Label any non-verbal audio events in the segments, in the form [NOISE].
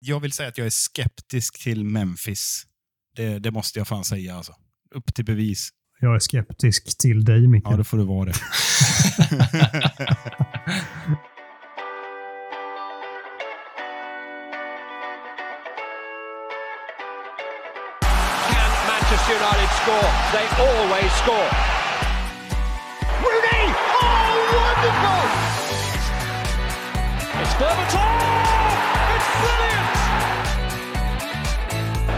Jag vill säga att jag är skeptisk till Memphis. Det, det måste jag fan säga. Alltså. Upp till bevis. Jag är skeptisk till dig, Micke. Ja, då får du vara det. Manchester United score? They always score. Rooney! Oh, wonderful! It's Berbatov!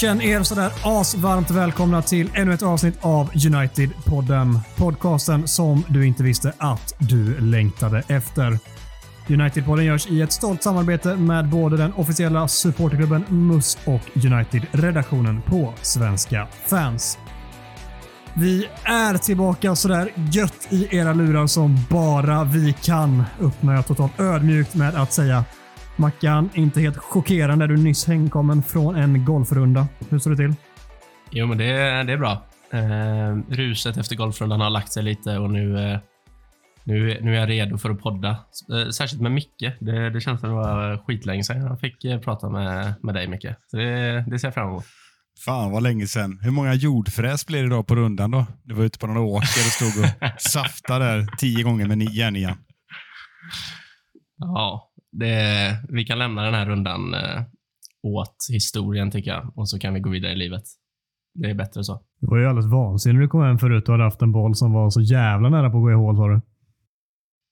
Känn er sådär asvarmt välkomna till ännu ett avsnitt av United-podden. Podcasten som du inte visste att du längtade efter. United-podden görs i ett stolt samarbete med både den officiella supporterklubben MUS och United-redaktionen på Svenska fans. Vi är tillbaka sådär gött i era lurar som bara vi kan, öppnar jag totalt ödmjukt med att säga. Mackan, inte helt chockerande. Du är nyss hemkommen från en golfrunda. Hur står det till? Jo, men det, det är bra. Eh, ruset efter golfrundan har lagt sig lite och nu, eh, nu, nu är jag redo för att podda. Eh, särskilt med Micke. Det, det känns som det var skitlänge sedan jag fick eh, prata med, med dig, Micke. Så det, det ser jag fram emot. Fan vad länge sedan. Hur många jordfräs blev det idag på rundan då? Du var ute på några åker och stod och [LAUGHS] saftade där tio gånger med ni- järnjärn. Ja, det, vi kan lämna den här rundan eh, åt historien, tycker jag. Och så kan vi gå vidare i livet. Det är bättre så. Du var ju alldeles vansinnig när du kom hem förut och hade haft en boll som var så jävla nära på att gå i hål sa du.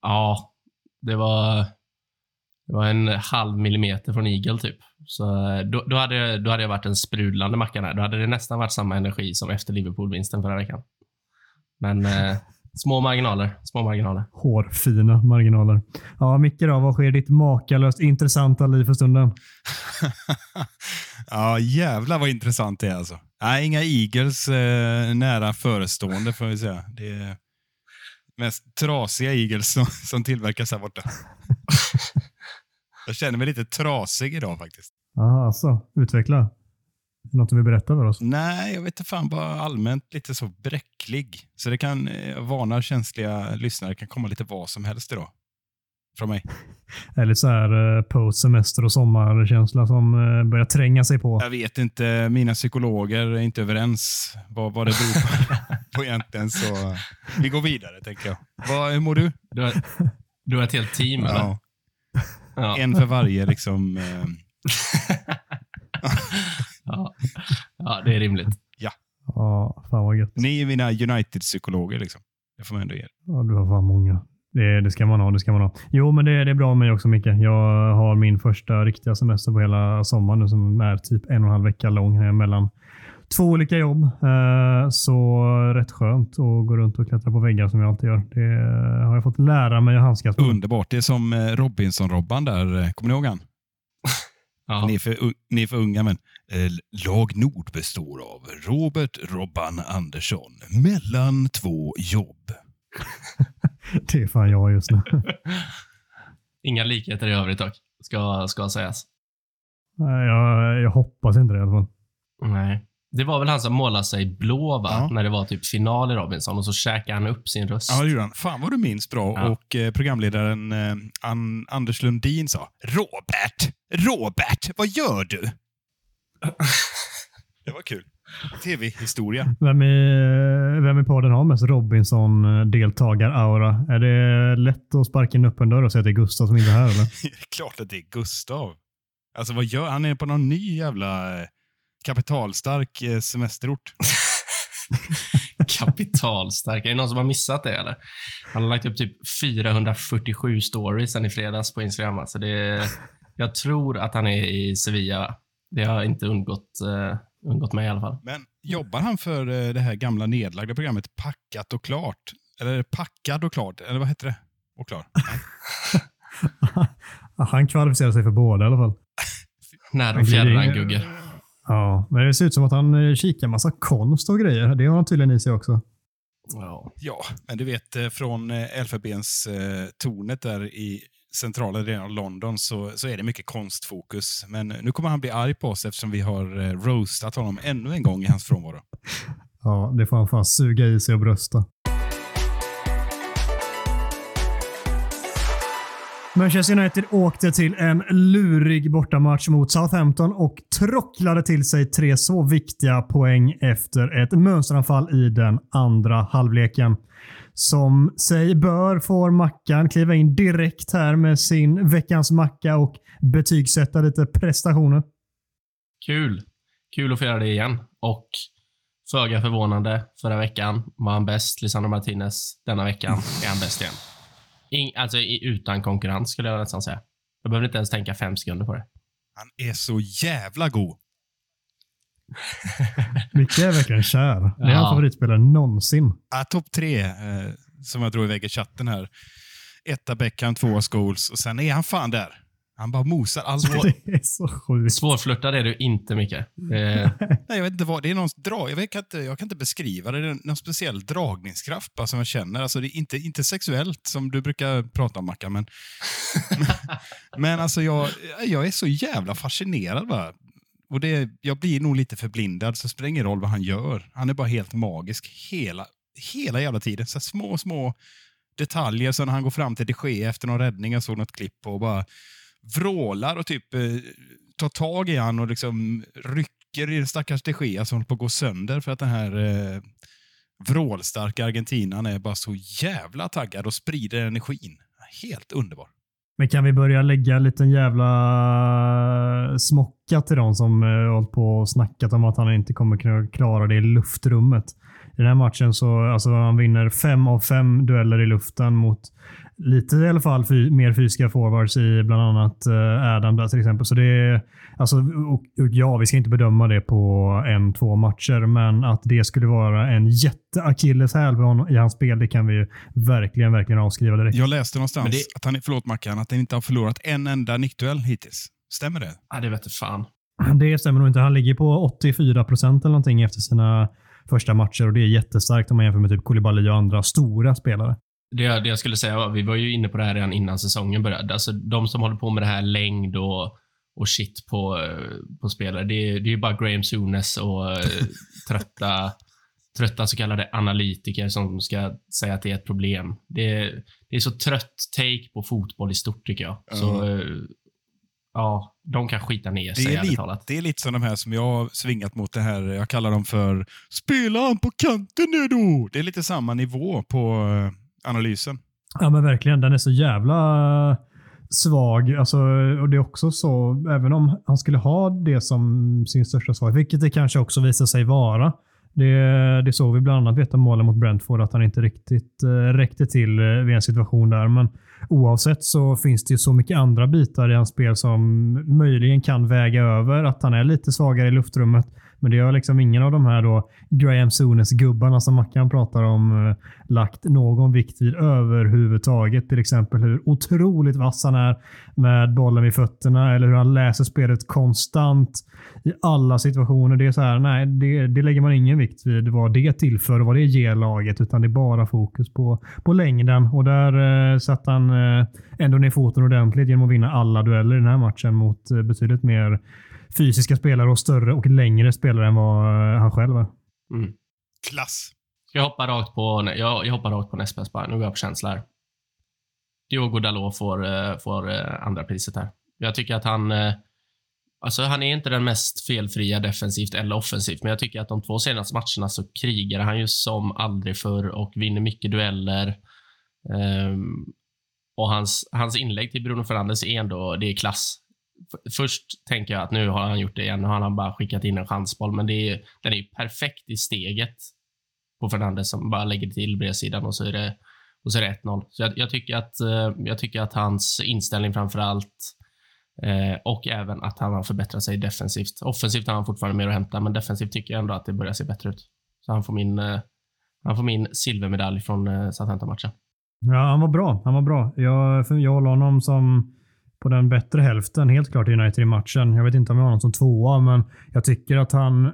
Ja, det var, det var en halv millimeter från Eagle typ. Så eh, då, då, hade, då hade jag varit en sprudlande macka här. Då hade det nästan varit samma energi som efter Liverpool-vinsten förra veckan. Men eh, små marginaler. Små marginaler. Hårfina marginaler. Ja, Micke då, vad sker i ditt makalöst intressanta liv för stunden? [LAUGHS] ja, jävlar vad intressant det är alltså. Nej, inga Eagles eh, nära förestående får vi säga. Det är mest trasiga Eagles som, som tillverkas här borta. [LAUGHS] Jag känner mig lite trasig idag faktiskt. Jaha, alltså. Utveckla. Något du vill berätta för oss? Nej, jag vet inte fan. Bara allmänt lite så bräcklig. Så det kan, eh, varna känsliga lyssnare, kan komma lite vad som helst idag. Från mig. [LAUGHS] Eller så här eh, post semester och sommarkänsla som eh, börjar tränga sig på. Jag vet inte, mina psykologer är inte överens vad, vad det beror på, [LAUGHS] på egentligen. Så vi går vidare, tänker jag. Vad, hur mår du? Du har, du har ett helt team, eller? Ja, Ja. en för varje liksom. Eh, [LAUGHS] ja. ja, det är rimligt. Ja, fan vad gött. ni är mina United-psykologer. Liksom. Det får man ändå ge. Ja, du har fan många. Det, det ska man ha. Det ska man ha. Jo, men det, det är bra med mig också Micke. Jag har min första riktiga semester på hela sommaren nu som är typ en och en halv vecka lång här mellan två olika jobb. Eh, Så rätt skönt att gå runt och klättra på väggar som jag alltid gör. Det har jag fått lära mig att handskas med. Underbart. Det är som eh, Robinson-Robban där. eh, Kommer ni ihåg han? [LAUGHS] Ja. Ni, är för, ni är för unga, men eh, lag Nord består av Robert Robban Andersson mellan två jobb. [LAUGHS] Det är fan jag just nu. Inga likheter i övrigt dock, ska, ska sägas. Nej, jag, jag hoppas inte det i alla fall. Nej. Det var väl han som målade sig blå, va? Ja. När det var typ final i Robinson och så käkade han upp sin röst. Ja, det gjorde han. Fan vad du minns bra. Ja. Och eh, programledaren eh, An Anders Lundin sa Robert, Robert, vad gör du? [LAUGHS] det var kul. Tv-historia. Vem i, vem i podden har mest Robinson-deltagar-aura? Är det lätt att sparka in upp en dörr och säga att det är Gustav som inte är här? Eller? Det [LAUGHS] är klart att det är Gustav. Alltså vad gör han? är på någon ny jävla eh, kapitalstark eh, semesterort. [LAUGHS] Kapitalstark. Är det någon som har missat det eller? Han har lagt upp typ 447 stories sen i fredags på Instagram. Så det, jag tror att han är i Sevilla. Det har inte undgått, uh, undgått mig i alla fall. Men jobbar han för eh, det här gamla nedlagda programmet Packat och klart? Eller Packad och klart? Eller vad heter det? Och klar? [LAUGHS] Han kvalificerar sig för båda i alla fall. När de fjärran Gugge. Ja, men det ser ut som att han eh, kikar massa konst och grejer. Det har han tydligen i sig också. Ja. Ja, men du vet eh, från eh, Elfenbenstornet där i centrala delen av London så, så är det mycket konstfokus. Men nu kommer han bli arg på oss eftersom vi har roastat honom ännu en gång i hans frånvaro. Ja, det får han fan suga i sig och brösta. Manchester United åkte till en lurig bortamatch mot Southampton och trocklade till sig tre så viktiga poäng efter ett mönsteranfall i den andra halvleken. Som sig bör får Mackan kliva in direkt här med sin veckans macka och betygsätta lite prestationer. Kul. Kul att få göra det igen. Och föga förvånande, förra veckan var han bäst. Lisandro Martinez. Denna veckan är han bäst igen. In, alltså utan konkurrens skulle jag nästan säga. Jag behöver inte ens tänka fem sekunder på det. Han är så jävla god. [LAUGHS] Micke är verkligen kär. Det är Ja. hans favoritspelare någonsin. Ja, Topp tre, eh, som jag drog iväg i chatten här. Etta Beckham, tvåa Scholes och sen är han fan där. Han bara mosar allt. [LAUGHS] Det är så sjukt. Svårflörtad är du inte, Micke. Eh, [LAUGHS] Nej, jag vet inte vad. Det är någon drag, jag, vet, kan inte, jag kan inte beskriva det. Det är någon speciell dragningskraft bara, som jag känner. Alltså, det är inte, inte sexuellt som du brukar prata om, Mackan, men, [LAUGHS] men alltså jag, jag är så jävla fascinerad bara. Och det, jag blir nog lite förblindad, så det spelar ingen roll vad han gör. Han är bara helt magisk hela, hela jävla tiden. Så här små, små detaljer. Så när han går fram till de Gea efter någon räddning, jag såg något klipp på, och bara vrålar och typ eh, tar tag i han och liksom rycker i den stackars de Gea som håller på att gå sönder för att den här eh, vrålstarka argentinan är bara så jävla taggad och sprider energin. Helt underbar. Men kan vi börja lägga en liten jävla smocka till de som eh, hållit på och snackat om att han inte kommer kunna klara det i luftrummet. I den här matchen så alltså han vinner fem av fem dueller i luften mot lite i alla fall fy, mer fysiska forwards i bland annat eh, Adam där till exempel. Så det är, alltså, och, och ja, vi ska inte bedöma det på en, två matcher, men att det skulle vara en jätteakilleshäl i hans spel, det kan vi ju verkligen, verkligen avskriva direkt. Jag läste någonstans det- att han, förlåt Mackan, att han inte har förlorat en enda nickduell hittills. Stämmer det? ja, det vete fan. [CLEARS THROAT] Det stämmer nog inte. Han ligger på 84 procent eller någonting efter sina första matcher och det är jättestarkt om man jämför med typ Koulibaly och andra stora spelare. Det, det jag skulle säga var, vi var ju inne på det här redan innan säsongen började. Alltså de som håller på med det här längd och, och shit på, eh, på spelare, det, är- det är ju bara Graham Souness och eh, [LAUGHS] trötta, trötta så kallade analytiker som ska säga att det är ett problem. Det, är- det är så trött take på fotboll i stort tycker jag. Så, eh, ja, de kan skita ner sig Det är, ärligt lite, talat. det är lite som de här som jag har svingat mot det här, jag kallar dem för “Spela han på kanten nu då!” Det är lite samma nivå på analysen. Ja men verkligen. Den är så jävla svag. Alltså, och det är också så, även om han skulle ha det som sin största svaghet, vilket det kanske också visar sig vara. Det, det såg vi bland annat vid ett av målen mot Brentford, att han inte riktigt eh, räckte till eh, vid en situation där. Men oavsett så finns det ju så mycket andra bitar i hans spel som möjligen kan väga över att han är lite svagare i luftrummet. Men det har liksom ingen av de här då Graham Sunes gubbarna som Mackan pratar om eh, lagt någon vikt vid överhuvudtaget. Till exempel hur otroligt vass han är med bollen vid fötterna eller hur han läser spelet konstant i alla situationer. Det är så här, nej, det, det lägger man ingen vikt vid vad det tillför och vad det ger laget, utan det är bara fokus på, på längden. Och där eh, satte han eh, ändå ner foten ordentligt genom att vinna alla dueller i den här matchen mot eh, betydligt mer fysiska spelare och större och längre spelare än vad eh, han själv är. Mm. Klass. Jag hoppar rakt på, jag, jag hoppar rakt på bäst bara. Nu går jag på känsla här. Diogo Dalot får, eh, får eh, andra priset här. Jag tycker att han... Alltså, han är inte den mest felfria defensivt eller offensivt, men jag tycker att de två senaste matcherna så krigar han ju som aldrig förr och vinner mycket dueller. Ehm, och hans, hans inlägg till Bruno Fernandes är ändå, det är klass. Först tänker jag att nu har han gjort det igen, nu har han bara skickat in en chansboll, men det är, den är ju perfekt i steget på Fernandes som bara lägger till bredsidan och så är det, och så är det 1-0. Så jag, jag, tycker att, eh, jag tycker att hans inställning framför allt eh, och även att han har förbättrat sig defensivt. Offensivt har han fortfarande mer att hämta, men defensivt tycker jag ändå att det börjar se bättre ut. Så han får min, eh, han får min silvermedalj från eh, Southampton-matchen. Ja, han var bra. Han var bra. Jag, jag håller honom som på den bättre hälften helt klart i United i matchen. Jag vet inte om jag har honom som tvåa, men jag tycker att han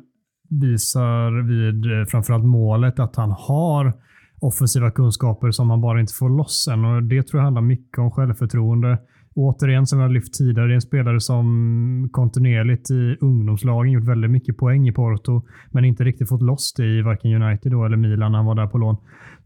visar vid eh, framförallt målet att han har offensiva kunskaper som han bara inte får loss än. Och det tror jag handlar mycket om självförtroende. Återigen, som jag lyft tidigare, det är en spelare som kontinuerligt i ungdomslagen gjort väldigt mycket poäng i Porto, men inte riktigt fått loss det i varken United då eller Milan när han var där på lån.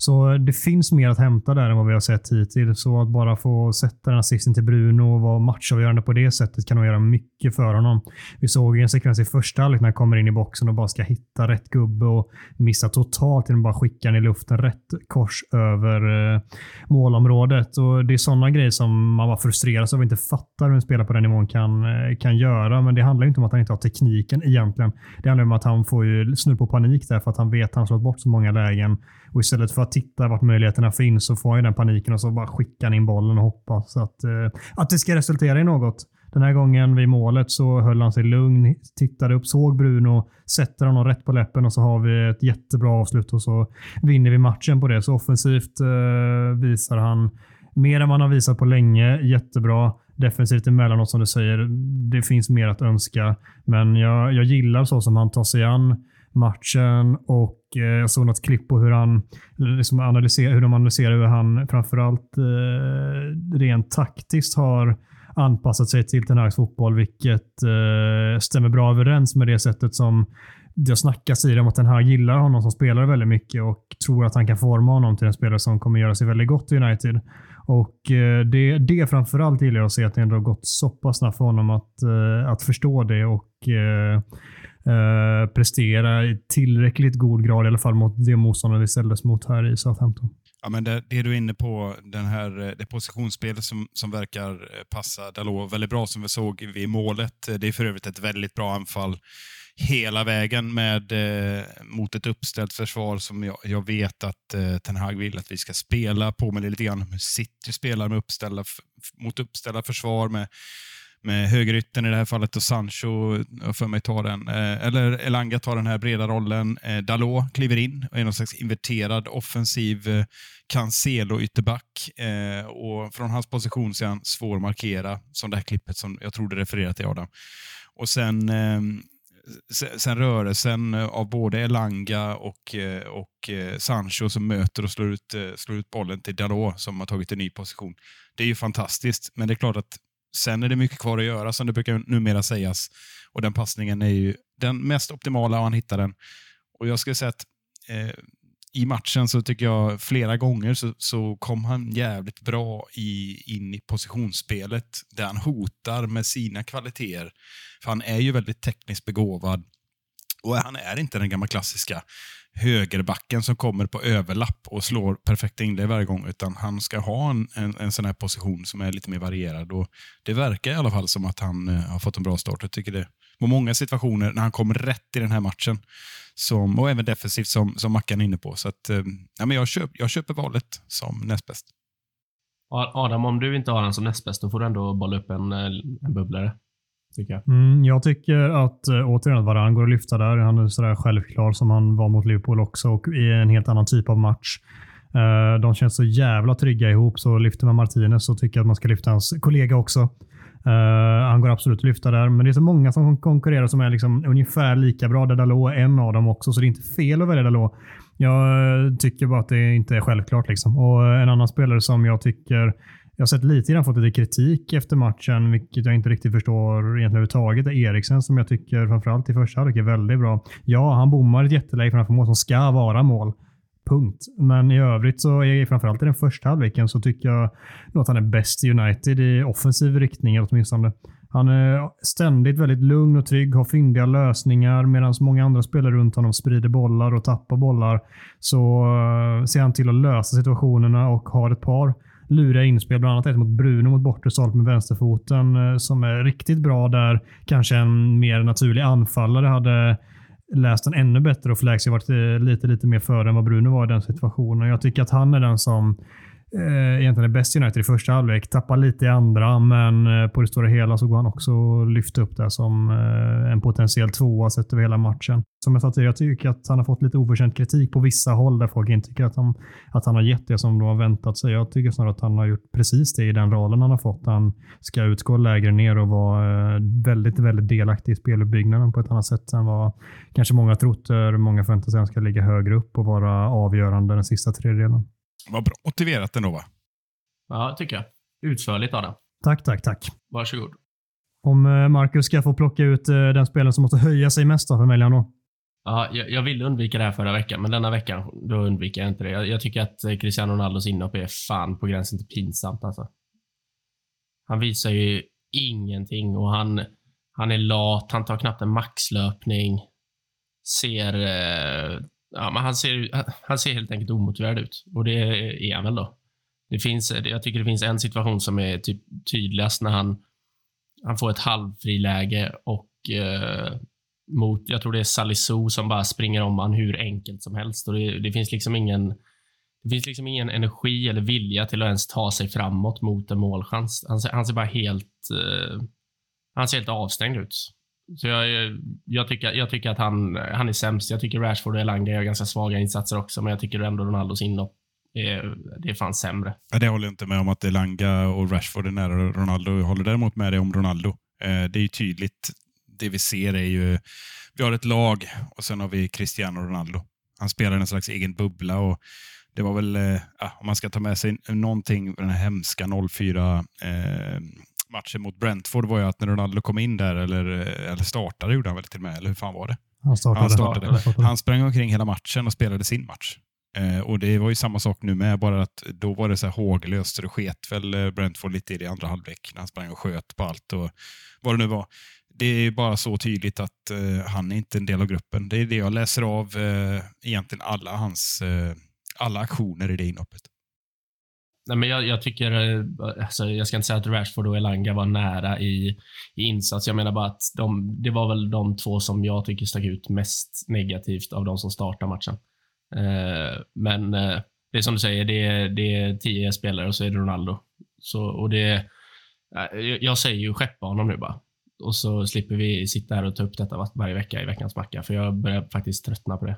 Så det finns mer att hämta där än vad vi har sett hittills. Så att bara få sätta den assisten till Bruno och vara matchavgörande på det sättet kan nog göra mycket för honom. Vi såg en sekvens i första halvlek när han kommer in i boxen och bara ska hitta rätt gubbe och missa totalt genom att bara skicka den i luften rätt kors över eh, målområdet. Och Det är sådana grejer som man var frustrerad frustreras som vi inte fattar hur en spelare på den nivån kan, eh, kan göra. Men det handlar inte om att han inte har tekniken egentligen. Det handlar om att han får ju snudd på panik där för att han vet att han slått bort så många lägen. Och istället för att titta vart möjligheterna finns så får han den paniken och så bara skickar han in bollen och hoppas att, eh, att det ska resultera i något. Den här gången vid målet så höll han sig lugn, tittade upp, såg Bruno, sätter honom rätt på läppen och så har vi ett jättebra avslut och så vinner vi matchen på det. Så offensivt eh, visar han mer än man har visat på länge. Jättebra. Defensivt emellanåt som du säger, det finns mer att önska. Men jag, jag gillar så som han tar sig an matchen och eh, jag såg något klipp på hur han liksom analyserar, hur de analyserar hur han framförallt eh, rent taktiskt har anpassat sig till Ten Hags fotboll, vilket eh, stämmer bra överens med det sättet som det har snackats i det om att Ten Hag gillar honom som spelare väldigt mycket och tror att han kan forma honom till en spelare som kommer göra sig väldigt gott i United. Och eh, det, det framförallt gillar jag att se att det ändå har gått så pass snabbt för honom att, eh, att förstå det och eh, eh, prestera i tillräckligt god grad i alla fall mot det motståndare vi ställdes mot här i Southampton. Ja, men det, det du är inne på, den här, eh, det positionsspelet som, som verkar passa Dalot väldigt bra som vi såg vid målet. Det är för övrigt ett väldigt bra anfall hela vägen med, eh, mot ett uppställt försvar som jag, jag vet att eh, Ten Hag vill att vi ska spela. Påminner lite grann om hur City spelar med uppställda, mot uppställda försvar med, med högerytten i det här fallet och Sancho, för mig tar den, eh, eller Elanga tar den här breda rollen. Eh, Dalot kliver in och är någon slags inverterad offensiv eh, Cancelo ytterback. Eh, och från hans position så är han svår att markera, som det här klippet som jag tror du refererade till Adam. Och sen ehm, sen rörelsen eh, av både Elanga och, eh, och eh, Sancho som möter och slår ut, slår ut bollen till Dalot som har tagit en ny position. Det är ju fantastiskt, men det är klart att sen är det mycket kvar att göra som det brukar numera sägas. Och den passningen är ju den mest optimala och han hittar den. Och jag skulle säga att eh, i matchen så tycker jag flera gånger så, så kom han jävligt bra i, in i positionsspelet där han hotar med sina kvaliteter. För han är ju väldigt tekniskt begåvad och han är inte den gamla klassiska högerbacken som kommer på överlapp och slår perfekta inlägg varje gång, utan han ska ha en, en, en sån här position som är lite mer varierad. Och det verkar i alla fall som att han eh, har fått en bra start. Jag tycker det var många situationer när han kom rätt i den här matchen som, och även defensivt som, som Mackan är inne på. Så att, eh, ja, men jag, köp, jag köper valet som näst bäst. Adam, om du inte har den som näst bäst, då får du ändå bolla upp en, eh, en bubblare. Tycker jag. Mm, jag tycker att äh, återigen Varan går att lyfta där. Han är sådär självklar som han var mot Liverpool också och i en helt annan typ av match. De känns så jävla trygga ihop, så lyfter man Martinez så tycker jag att man ska lyfta hans kollega också. Uh, han går absolut att lyfta där, men det är så många som konkurrerar som är liksom ungefär lika bra. Där Dalot är en av dem också, så det är inte fel att välja Dalot. Jag eh, tycker bara att det inte är självklart. Liksom. Och eh, En annan spelare som jag tycker jag har sett lite grann fått lite kritik efter matchen, vilket jag inte riktigt förstår egentligen överhuvudtaget. Är Eriksen som jag tycker framförallt i första halvlek är väldigt bra. Ja, han bommar ett jätteläge framför mål som ska vara mål. Punkt. Men i övrigt så, är framförallt i den första halvleken, så tycker jag nog att han är bäst i United i offensiv riktning åtminstone. Han är ständigt väldigt lugn och trygg, har fyndiga lösningar medan många andra spelare runt honom sprider bollar och tappar bollar. Så eh, ser han till att lösa situationerna och har ett par luriga inspel, bland annat ett mot Bruno mot bortre stolp med vänsterfoten eh, som är riktigt bra där. Kanske en mer naturlig anfallare hade läst den ännu bättre och Flaxey varit eh, lite, lite mer före än vad Bruno var i den situationen. Jag tycker att han är den som eh, egentligen är bäst i United i första halvlek. Tappar lite i andra, men eh, på det stora hela så går han också och lyfter upp det som eh, en potentiell tvåa sett över hela matchen. Som jag sa tidigare, jag tycker att han har fått lite oförtjänt kritik på vissa håll där folk inte tycker att han, att han har gett det som de har väntat sig. Jag tycker snarare att han har gjort precis det i den rollen han har fått. Han ska utgå lägre ner och vara eh, väldigt, väldigt delaktig i speluppbyggnaden på ett annat sätt än vad kanske många trott. Många förväntar sig att han ska ligga högre upp och vara avgörande den sista tredjedelen. Vad bra motiverat ändå va? Ja, tycker jag. Utförligt Adam. Tack, tack, tack. Varsågod. Om eh, Marcus ska få plocka ut eh, den spelaren som måste höja sig mest för väljarna då? Ja, jag, jag ville undvika det här förra veckan, men denna veckan då undviker jag inte det. Jag, jag tycker att eh, Cristiano Ronaldos inhopp är fan på gränsen till pinsamt alltså. Han visar ju ingenting och han, han är lat, han tar knappt en maxlöpning. Ser eh, ja, men han, ser, han ser helt enkelt omotiverad ut. Och det är han väl då. Det finns, jag tycker det finns en situation som är typ tydligast när han, han får ett halvfriläge och eh, mot, jag tror det är Salisu som bara springer om han hur enkelt som helst. Och det, det, finns liksom ingen det finns liksom ingen energi eller vilja till att ens ta sig framåt mot en målchans. Han, han ser bara helt, eh, han ser helt avstängd ut. Så jag, jag, tycker, jag tycker att han, han är sämst. Jag tycker Rashford och Elanga gör ganska svaga insatser också, men jag tycker ändå Ronaldos inhopp är, det är fan sämre. Ja, det håller jag inte med om att Elanga och Rashford är nära Ronaldo. Jag håller däremot med dig om Ronaldo. Eh, det är ju tydligt. Det vi ser är ju, vi har ett lag och sen har vi Cristiano Ronaldo. Han spelar en slags egen bubbla och det var väl, eh, om man ska ta med sig någonting, den här hemska 04 eh, matchen mot Brentford var ju att när Ronaldo kom in där, eller, eller startade, gjorde han väl till och med, eller hur fan var det? Han startade. Han, startade. han sprang omkring hela matchen och spelade sin match. Eh, och Det var ju samma sak nu med, bara att då var det så här håglöst, så det sket väl eh, Brentford lite i det andra halvlek, när han sprang och sköt på allt och vad det nu var. Det är bara så tydligt att eh, han är inte en del av gruppen. Det är det jag läser av eh, egentligen alla hans eh, alla aktioner i det inhoppet. Nej, men jag, jag tycker, eh, alltså, jag ska inte säga att Rashford och Elanga var nära i, i insats. Jag menar bara att de, det var väl de två som jag tycker stack ut mest negativt av de som startar matchen. Eh, men eh, det är som du säger, det är, det är tio spelare och så är det Ronaldo. Så, och det, eh, jag säger ju skeppa honom nu bara. Och så slipper vi sitta här och ta upp detta varje vecka i veckans macka, för jag börjar faktiskt tröttna på det.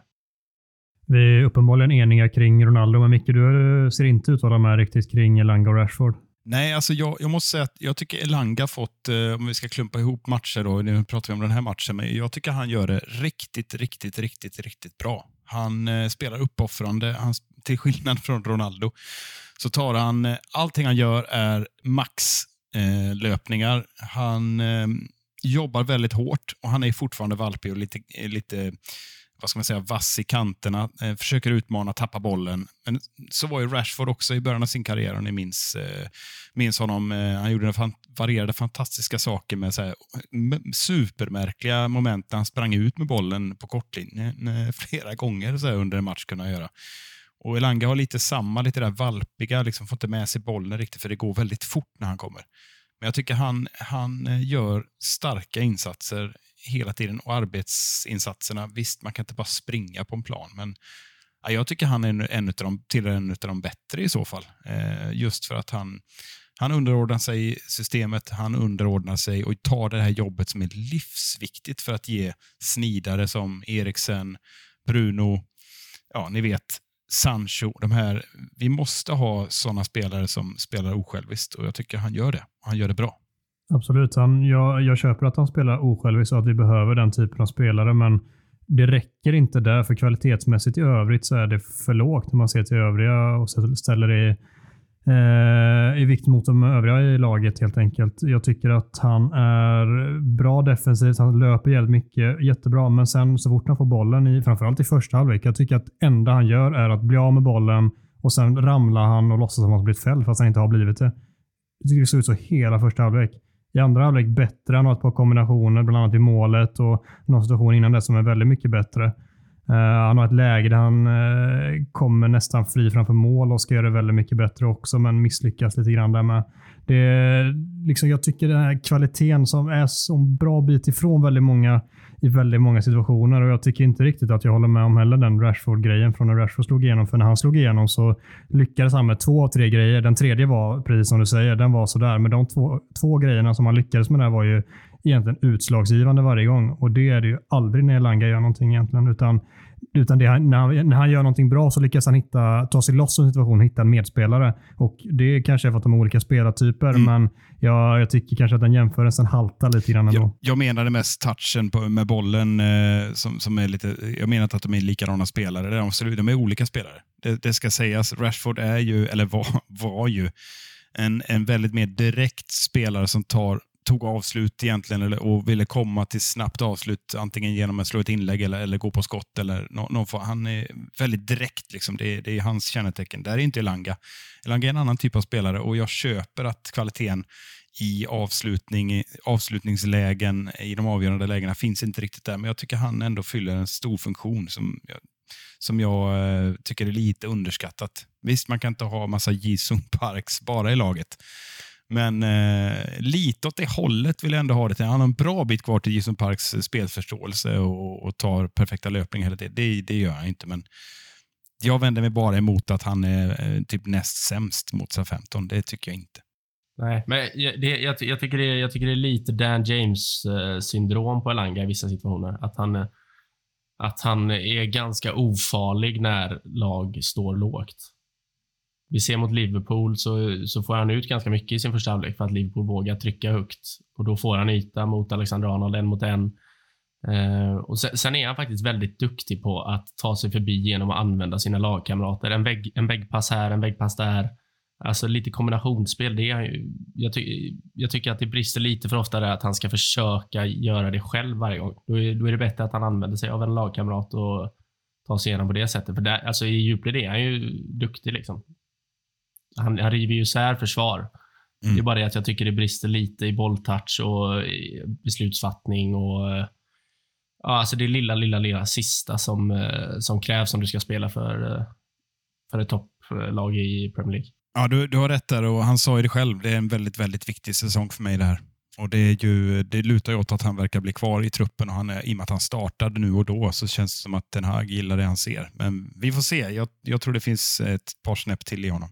Vi är uppenbarligen eniga kring Ronaldo, men Micke, du ser inte ut att hålla med riktigt kring Elanga och Rashford. Nej, alltså jag, jag måste säga att jag tycker Elanga fått, eh, om vi ska klumpa ihop matcher då, nu pratar vi om den här matchen, men jag tycker han gör det riktigt, riktigt, riktigt, riktigt bra. Han eh, spelar uppoffrande, han, till skillnad [LAUGHS] från Ronaldo, så tar han, eh, allting han gör är maxlöpningar. Eh, han eh, jobbar väldigt hårt och han är fortfarande valpig och lite, lite vad ska man säga, vass i kanterna, eh, försöker utmana, tappa bollen. Men så var ju Rashford också i början av sin karriär, om ni minns, eh, minns honom. Eh, han gjorde fan, varierade fantastiska saker med så här, supermärkliga moment där han sprang ut med bollen på kortlinjen eh, [LAUGHS] flera gånger så här, under en match. kunna göra. Och Elanga har lite samma, lite där valpiga, liksom får inte med sig bollen riktigt för det går väldigt fort när han kommer. Men jag tycker han, han eh, gör starka insatser hela tiden och arbetsinsatserna. Visst, man kan inte bara springa på en plan, men jag tycker han är en av de, tillhör en av de bättre i så fall. Eh, just för att han, han underordnar sig systemet, han underordnar sig och tar det här jobbet som är livsviktigt för att ge snidare som Eriksen, Bruno, ja, ni vet, Sancho. De här, vi måste ha sådana spelare som spelar osjälviskt och jag tycker han gör det. Han gör det bra. Absolut. Han, jag, jag köper att han spelar osjälviskt och att vi behöver den typen av spelare, men det räcker inte där, för kvalitetsmässigt i övrigt så är det för lågt när man ser till övriga och ställer det i, eh, i vikt mot de övriga i laget helt enkelt. Jag tycker att han är bra defensivt. Han löper jävligt mycket, jättebra, men sen så fort han får bollen, i, framförallt i första halvlek, jag tycker att det enda han gör är att bli av med bollen och sen ramlar han och låtsas som att han blivit fälld fast han inte har blivit det. Jag tycker det såg ut så hela första halvlek. I andra halvlek bättre. Han har ett par kombinationer, bland annat i målet och någon situation innan det som är väldigt mycket bättre. Uh, han har ett läge där han uh, kommer nästan fri framför mål och ska göra det väldigt mycket bättre också, men misslyckas lite grann där med. Det, liksom, jag tycker den här kvaliteten som är så bra bit ifrån väldigt många i väldigt många situationer och jag tycker inte riktigt att jag håller med om heller den Rashford-grejen från när Rashford slog igenom. För när han slog igenom så lyckades han med två av tre grejer. Den tredje var, precis som du säger, den var sådär. Men de två, två grejerna som han lyckades med där var ju egentligen utslagsgivande varje gång och det är det ju aldrig när Elanga gör någonting egentligen. Utan utan det, när, han, när han gör någonting bra så lyckas han hitta, ta sig loss ur situationen och hitta en medspelare. Och Det kanske är för att de är olika spelartyper, mm. men jag, jag tycker kanske att den jämförelsen haltar lite grann ändå. Jag, jag menade mest touchen på, med bollen. Eh, som, som är lite, jag menar inte att de är likadana spelare. De, de är olika spelare. Det, det, ska sägas. Rashford är ju, eller var, var ju, en, en väldigt mer direkt spelare som tar tog avslut egentligen och ville komma till snabbt avslut antingen genom att slå ett inlägg eller, eller gå på skott. Eller någon, han är väldigt direkt. Liksom. Det, det är hans kännetecken. Där är inte Elanga. Elanga är en annan typ av spelare och jag köper att kvaliteten i avslutning, avslutningslägen, i de avgörande lägena, finns inte riktigt där. Men jag tycker han ändå fyller en stor funktion som jag, som jag eh, tycker är lite underskattat. Visst, man kan inte ha massa Jisung Parks bara i laget. Men eh, lite åt det hållet vill jag ändå ha det till. Han har en bra bit kvar till Jason Parks spelförståelse och, och tar perfekta löpningar hela tiden. Det, det gör han inte, men jag vänder mig bara emot att han är eh, typ näst sämst mot SA-15. Det tycker jag inte. Nej, men det, jag, jag, tycker det, jag tycker det är lite Dan James-syndrom eh, på Elanga i vissa situationer. Att han, att han är ganska ofarlig när lag står lågt vi ser mot Liverpool så, så får han ut ganska mycket i sin första halvlek för att Liverpool vågar trycka högt. Och Då får han yta mot Alexander Arnold, en mot en. Eh, och sen, sen, är han faktiskt väldigt duktig på att ta sig förbi genom att använda sina lagkamrater. En, vägg, en väggpass här, en väggpass där. Alltså lite kombinationsspel. Det är, jag, ty, jag tycker att det brister lite för ofta där att han ska försöka göra det själv varje gång. Då är, då är det bättre att han använder sig av en lagkamrat och tar sig igenom på det sättet. För där, alltså i djupled är han ju duktig. Liksom han, han river ju isär försvar. Mm. Det är bara det att jag tycker det brister lite i bolltouch och beslutsfattning och ja, alltså det lilla, lilla, lilla sista som, eh, som krävs om du ska spela för, eh, för ett topplag i Premier League. Ja, du, du har rätt där och han sa ju det själv. Det är en väldigt, väldigt viktig säsong för mig det här. Och det, är ju, det lutar ju åt att han verkar bli kvar i truppen och han är, i och med att han startade nu och då så känns det som att Den Hag gillar det han ser. Men vi får se. Jag, jag tror det finns ett par snäpp till i honom.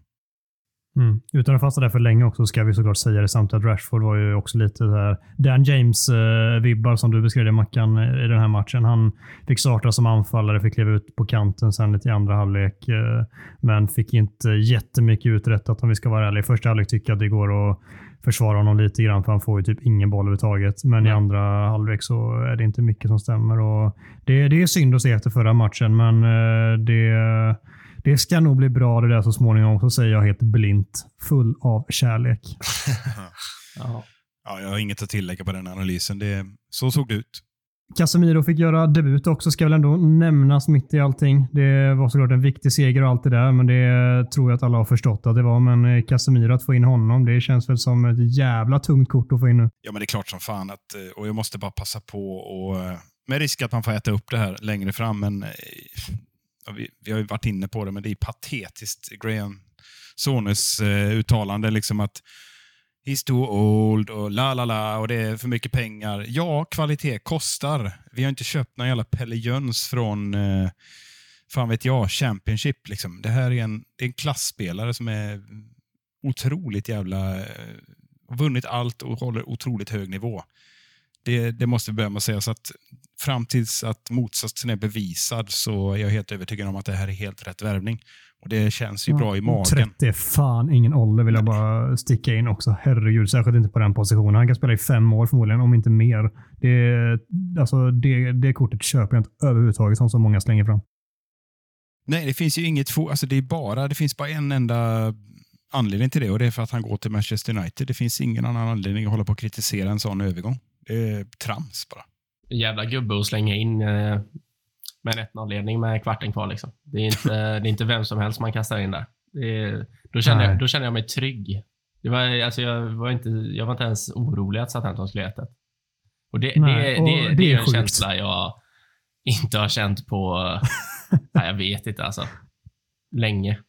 Mm. Utan att fastna där för länge också ska vi såklart säga det samtidigt att Rashford var ju också lite där Dan James-vibbar eh, som du beskrev det Mackan i den här matchen. Han fick starta som anfallare, fick kliva ut på kanten sen lite i andra halvlek, eh, men fick inte jättemycket uträttat om vi ska vara ärliga. I första halvlek tycker jag att det går att försvara honom lite grann för han får ju typ ingen boll överhuvudtaget. Men mm. i andra halvlek så är det inte mycket som stämmer. Och det, det är synd att se efter förra matchen, men eh, det det ska nog bli bra det där så småningom, så säger jag helt blint. Full av kärlek. [LAUGHS] ja. ja, jag har inget att tillägga på den analysen. Det, så såg det ut. Casemiro fick göra debut också, ska väl ändå nämnas mitt i allting. Det var såklart en viktig seger och allt det där, men det tror jag att alla har förstått att det var. Men eh, Casemiro, att få in honom, det känns väl som ett jävla tungt kort att få in nu. Ja, men det är klart som fan att, eh, och jag måste bara passa på och eh, med risk att man får äta upp det här längre fram, men vi, vi, har ju varit inne på det, men det är patetiskt. Graham Sones eh, uttalande liksom att He's too old och la la la och det är för mycket pengar. Ja, kvalitet kostar. Vi har inte köpt någon jävla Pelle Jöns från, eh, fan vet jag, Championship. Liksom. Det här är en, det är en klassspelare som är otroligt jävla... Eh, vunnit allt och håller otroligt hög nivå. Det, det måste vi börja med att säga. Så att fram tills att motsatsen är bevisad så är jag helt övertygad om att det här är helt rätt värvning. Och Det känns ju ja, bra i magen. 30 är fan ingen ålder vill jag bara sticka in också. Herregud, särskilt inte på den positionen. Han kan spela i fem år förmodligen, om inte mer. Det, alltså, det, det kortet köper jag inte överhuvudtaget som så många slänger fram. Nej, det finns ju inget alltså det, är bara, det finns bara en enda anledning till det och det är för att han går till Manchester United. Det finns ingen annan anledning att hålla på och kritisera en sån övergång. Det är trams bara jävla gubbe att slänga in eh, med en 1-0-ledning med kvarten kvar. Liksom. Det, är inte, det är inte vem som helst man kastar in där. Är, då, känner jag, då känner jag mig trygg. Det var, alltså jag, var inte, jag var inte ens orolig att Southampton skulle äta. Och det, Nej, det, det, det, det, är en känsla jag, inte har känt på, [LAUGHS] nej, jag vet inte alltså, länge.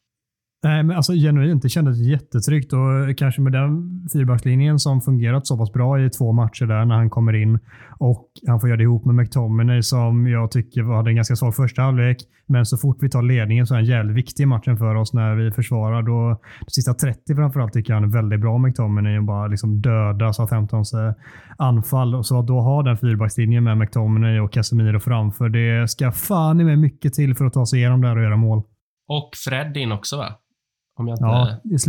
Nej, men alltså genuint. Det kändes jättetryggt och kanske med den fyrbackslinjen som fungerat så pass bra i två matcher där när han kommer in och han får göra det ihop med McTominay som jag tycker hade en ganska svag första halvlek. Men så fort vi tar ledningen så är han jävligt viktig i matchen för oss när vi försvarar. Då, de sista 30 framförallt tycker jag han är väldigt bra McTominay och bara liksom döda Southamptons anfall. Så att då ha den fyrbackslinjen med McTominay och Casemiro framför, det ska fan i mig mycket till för att ta sig igenom där och göra mål. Och Fred in också va? Om jag inte...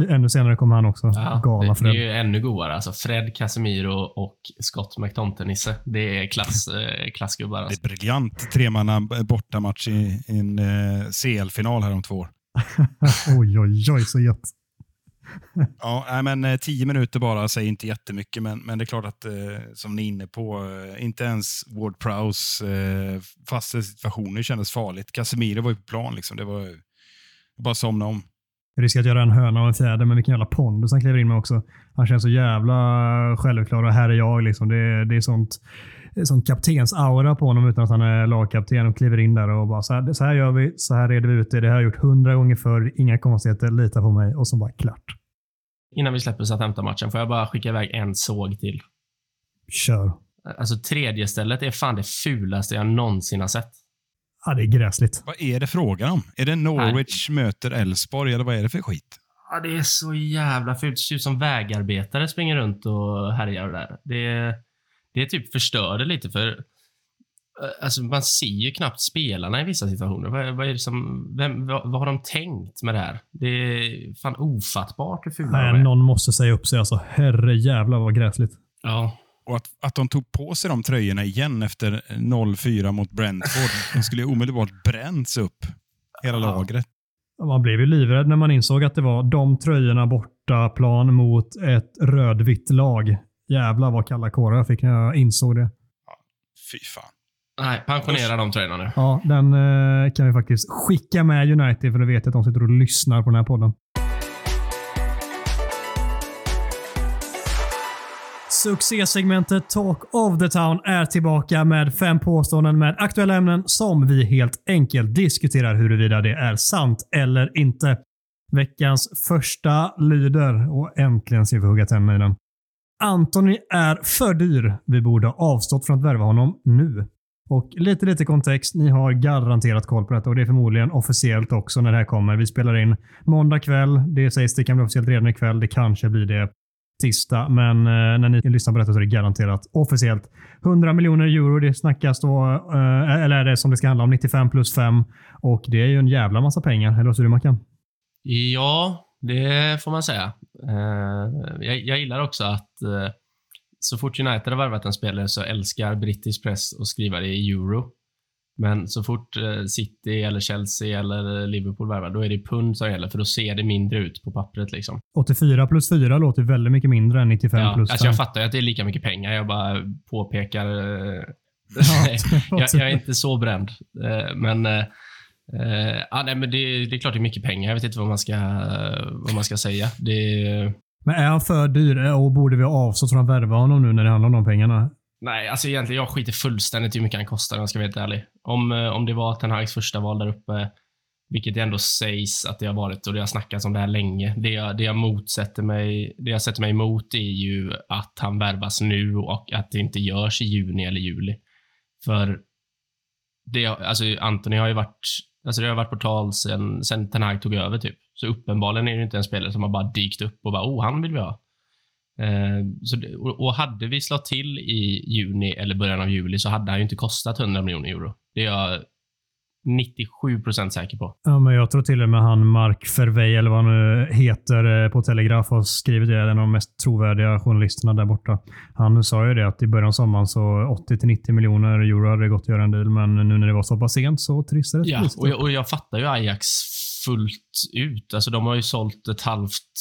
Ja, ännu senare kommer han också. Ja, Galna Fred. Det är ju ännu godare. Alltså Fred, Casemiro och Scott McTontenisse. Det är klass, eh, klassgubbar. Alltså. Det är briljant tremanna bortamatch i, i en eh, CL-final här om två år. [LAUGHS] oj, oj, oj, så gött. [LAUGHS] ja, men eh, tio minuter bara säger inte jättemycket, men, men det är klart att eh, som ni är inne på, eh, inte ens Ward Prowse eh, fasta situationer kändes farligt. Casemiro var ju på plan, liksom. det var bara somna om. Riskerar att göra en höna och en fjäder, men vilken jävla pondus han kliver in med också. Han känns så jävla självklar och här är jag. Liksom. Det, det är sånt sån kaptens-aura på honom utan att han är lagkapten och kliver in där och bara så här, så här gör vi, så här reder vi ut det. Det har jag gjort hundra gånger förr. Inga konstigheter. Lita på mig. Och så bara klart. Innan vi släpper Southampton-matchen, får jag bara skicka iväg en såg till? Kör. Alltså tredje stället är fan det fulaste jag någonsin har sett. Ja, det är gräsligt. Vad är det frågan om? Är det Norwich Nej. möter Elfsborg eller vad är det för skit? Ja, det är så jävla fult. Det ser ut som vägarbetare springer runt och härjar där. Det, det typ förstör det lite för eh, Alltså man ser ju knappt spelarna i vissa situationer. Vad, vad är det som, vem, vad, vad, har de tänkt med det här? Det är fan ofattbart hur fula Nej, Någon måste säga upp sig alltså. Herre jävlar vad gräsligt. Ja. Och att, att de tog på sig de tröjorna igen efter 0-4 mot Brentford. De skulle omedelbart bränts upp, hela ja. lagret. Man blev ju livrädd när man insåg att det var de tröjorna borta plan mot ett rödvitt lag. Jävlar vad kalla kårar jag fick när jag insåg det. Ja, fy fan. Nej, pensionera de tröjorna nu. Ja, den eh, kan vi faktiskt skicka med United för då vet jag att de sitter och lyssnar på den här podden. Succésegmentet Talk of the Town är tillbaka med fem påståenden med aktuella ämnen som vi helt enkelt diskuterar huruvida det är sant eller inte. Veckans första lyder, och äntligen ser vi hugga tänderna i den. Antoni är för dyr. Vi borde ha avstått från att värva honom nu. Och lite, lite kontext. Ni har garanterat koll på detta och det är förmodligen officiellt också när det här kommer. Vi spelar in måndag kväll. Det sägs det kan bli officiellt redan ikväll. Det kanske blir det tisdag, men eh, när ni lyssnar på detta så är det garanterat officiellt. 100 miljoner euro, det snackas då, eh, eller är det som det ska handla om, 95 plus 5. Och det är ju en jävla massa pengar. Eller vad säger du Mackan? Ja, det får man säga. Eh, jag, jag gillar också att eh, så fort United har värvat en spelare så älskar brittisk press att skriva det i euro. Men så fort eh, City, eller Chelsea eller Liverpool värvar, då är det pund som gäller, för då ser det mindre ut på pappret. Liksom. 84 plus 4 låter väldigt mycket mindre än 95 ja, plus 5. Alltså jag fattar ju att det är lika mycket pengar. Jag bara påpekar. Eh, [LAUGHS] jag, jag, är inte så [LAUGHS] bränd. Eh, men, ja, nej, men det, det, är klart det är mycket pengar. Jag vet inte vad man ska, vad man ska säga. Det, men är han för dyr och borde vi avstå från att värva honom nu när det handlar om de pengarna? Nej, alltså egentligen jag skiter fullständigt i hur mycket han kostar om jag ska vara helt ärlig. Om, eh, om det var Ten Hags första val där uppe, vilket det ändå sägs att det har varit och det har snackats om det här länge. Det jag, det jag motsätter mig, det jag sätter mig emot är ju att han värvas nu och att det inte görs i juni eller juli. För det, alltså Anthony har ju varit, alltså det har varit på tal sen, sen Ten Hag tog över typ. Så uppenbarligen är det inte en spelare som har bara dykt upp och bara, oh, han vill vi ha. Eh, så, och hade vi slått till i juni eller början av juli så hade han ju inte kostat 100 miljoner euro. Det är jag 97 procent säker på. Ja, men jag tror till och med han Mark Fervey, eller vad han nu heter, eh, på Telegraf har skrivit det. En av de mest trovärdiga journalisterna där borta. Han sa ju det att i början av sommaren så 80 till 90 miljoner euro hade det gått att göra en deal, men nu när det var så pass sent så trissades det. Ja, och jag, och jag fattar ju Ajax fullt ut. Alltså de har ju sålt ett halvt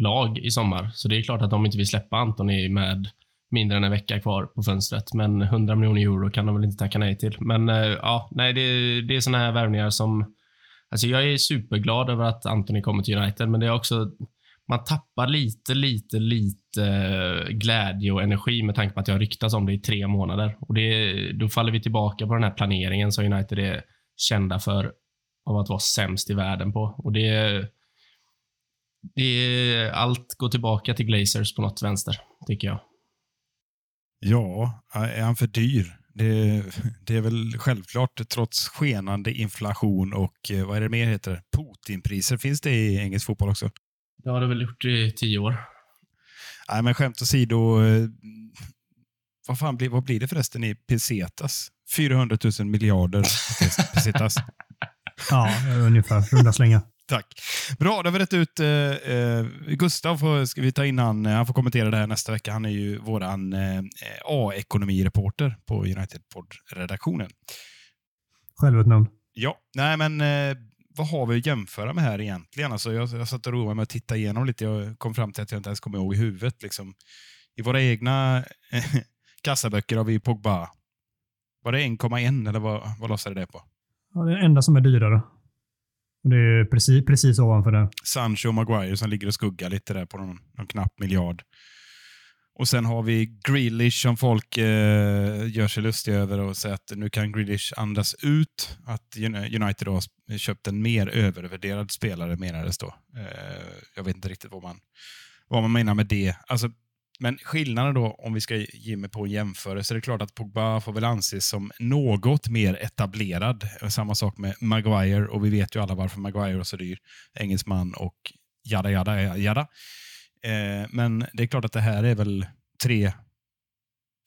lag i sommar. Så det är klart att de inte vill släppa Antoni med mindre än en vecka kvar på fönstret. Men 100 miljoner euro kan de väl inte tacka nej till. Men eh, ja, nej, det, det är såna här värvningar som... Alltså jag är superglad över att Antoni kommer till United, men det är också... man tappar lite, lite, lite eh, glädje och energi med tanke på att jag har ryktats om det i tre månader. Och det, Då faller vi tillbaka på den här planeringen som United är kända för av att vara sämst i världen på. Och det, det Allt går tillbaka till Glazers på något vänster, tycker jag. Ja, är han för dyr? Det, det, är väl självklart, trots skenande inflation och vad är det mer heter? Putinpriser. Finns det i engelsk fotboll också? Det har det väl gjort i tio år. Nej, men skämt åsido. Eh, vad, fan blir, vad blir det förresten i pesetas? 400 000 miljarder pesetas. [LAUGHS] ja, ungefär. Runda slänga. Tack. Bra, då har vi rätt ut. Eh, eh, Gustav får, ska vi ta in han, han får kommentera det här nästa vecka. Han är ju våran eh, A-ekonomireporter på United Pod-redaktionen. Självutnämnd. Ja, nej men eh, vad har vi att jämföra med här egentligen? Alltså jag, jag satt och roade mig med att titta igenom lite. Jag kom fram till att jag inte ens kommer ihåg i huvudet. Liksom. I våra egna [LAUGHS] kassaböcker har vi Pogba. Var det 1,1 eller vad, vad lossade det på? Ja, det är det enda som är dyrare. Och det är precis, precis ovanför det. Sancho och Maguire som ligger och skuggar lite där på någon, någon knapp miljard. Och sen har vi Grealish som folk eh, gör sig lustiga över och säger att nu kan Grealish andas ut. Att United har köpt en mer övervärderad spelare menades då. Eh, jag vet inte riktigt vad man, vad man menar med det. Alltså, men skillnaden då, om vi ska ge mig på en jämförelse, det är klart att Pogba får väl anses som något mer etablerad. Samma sak med Maguire och vi vet ju alla varför Maguire är så dyr. Engelsman och jada, jada, jada. Eh, men det är klart att det här är väl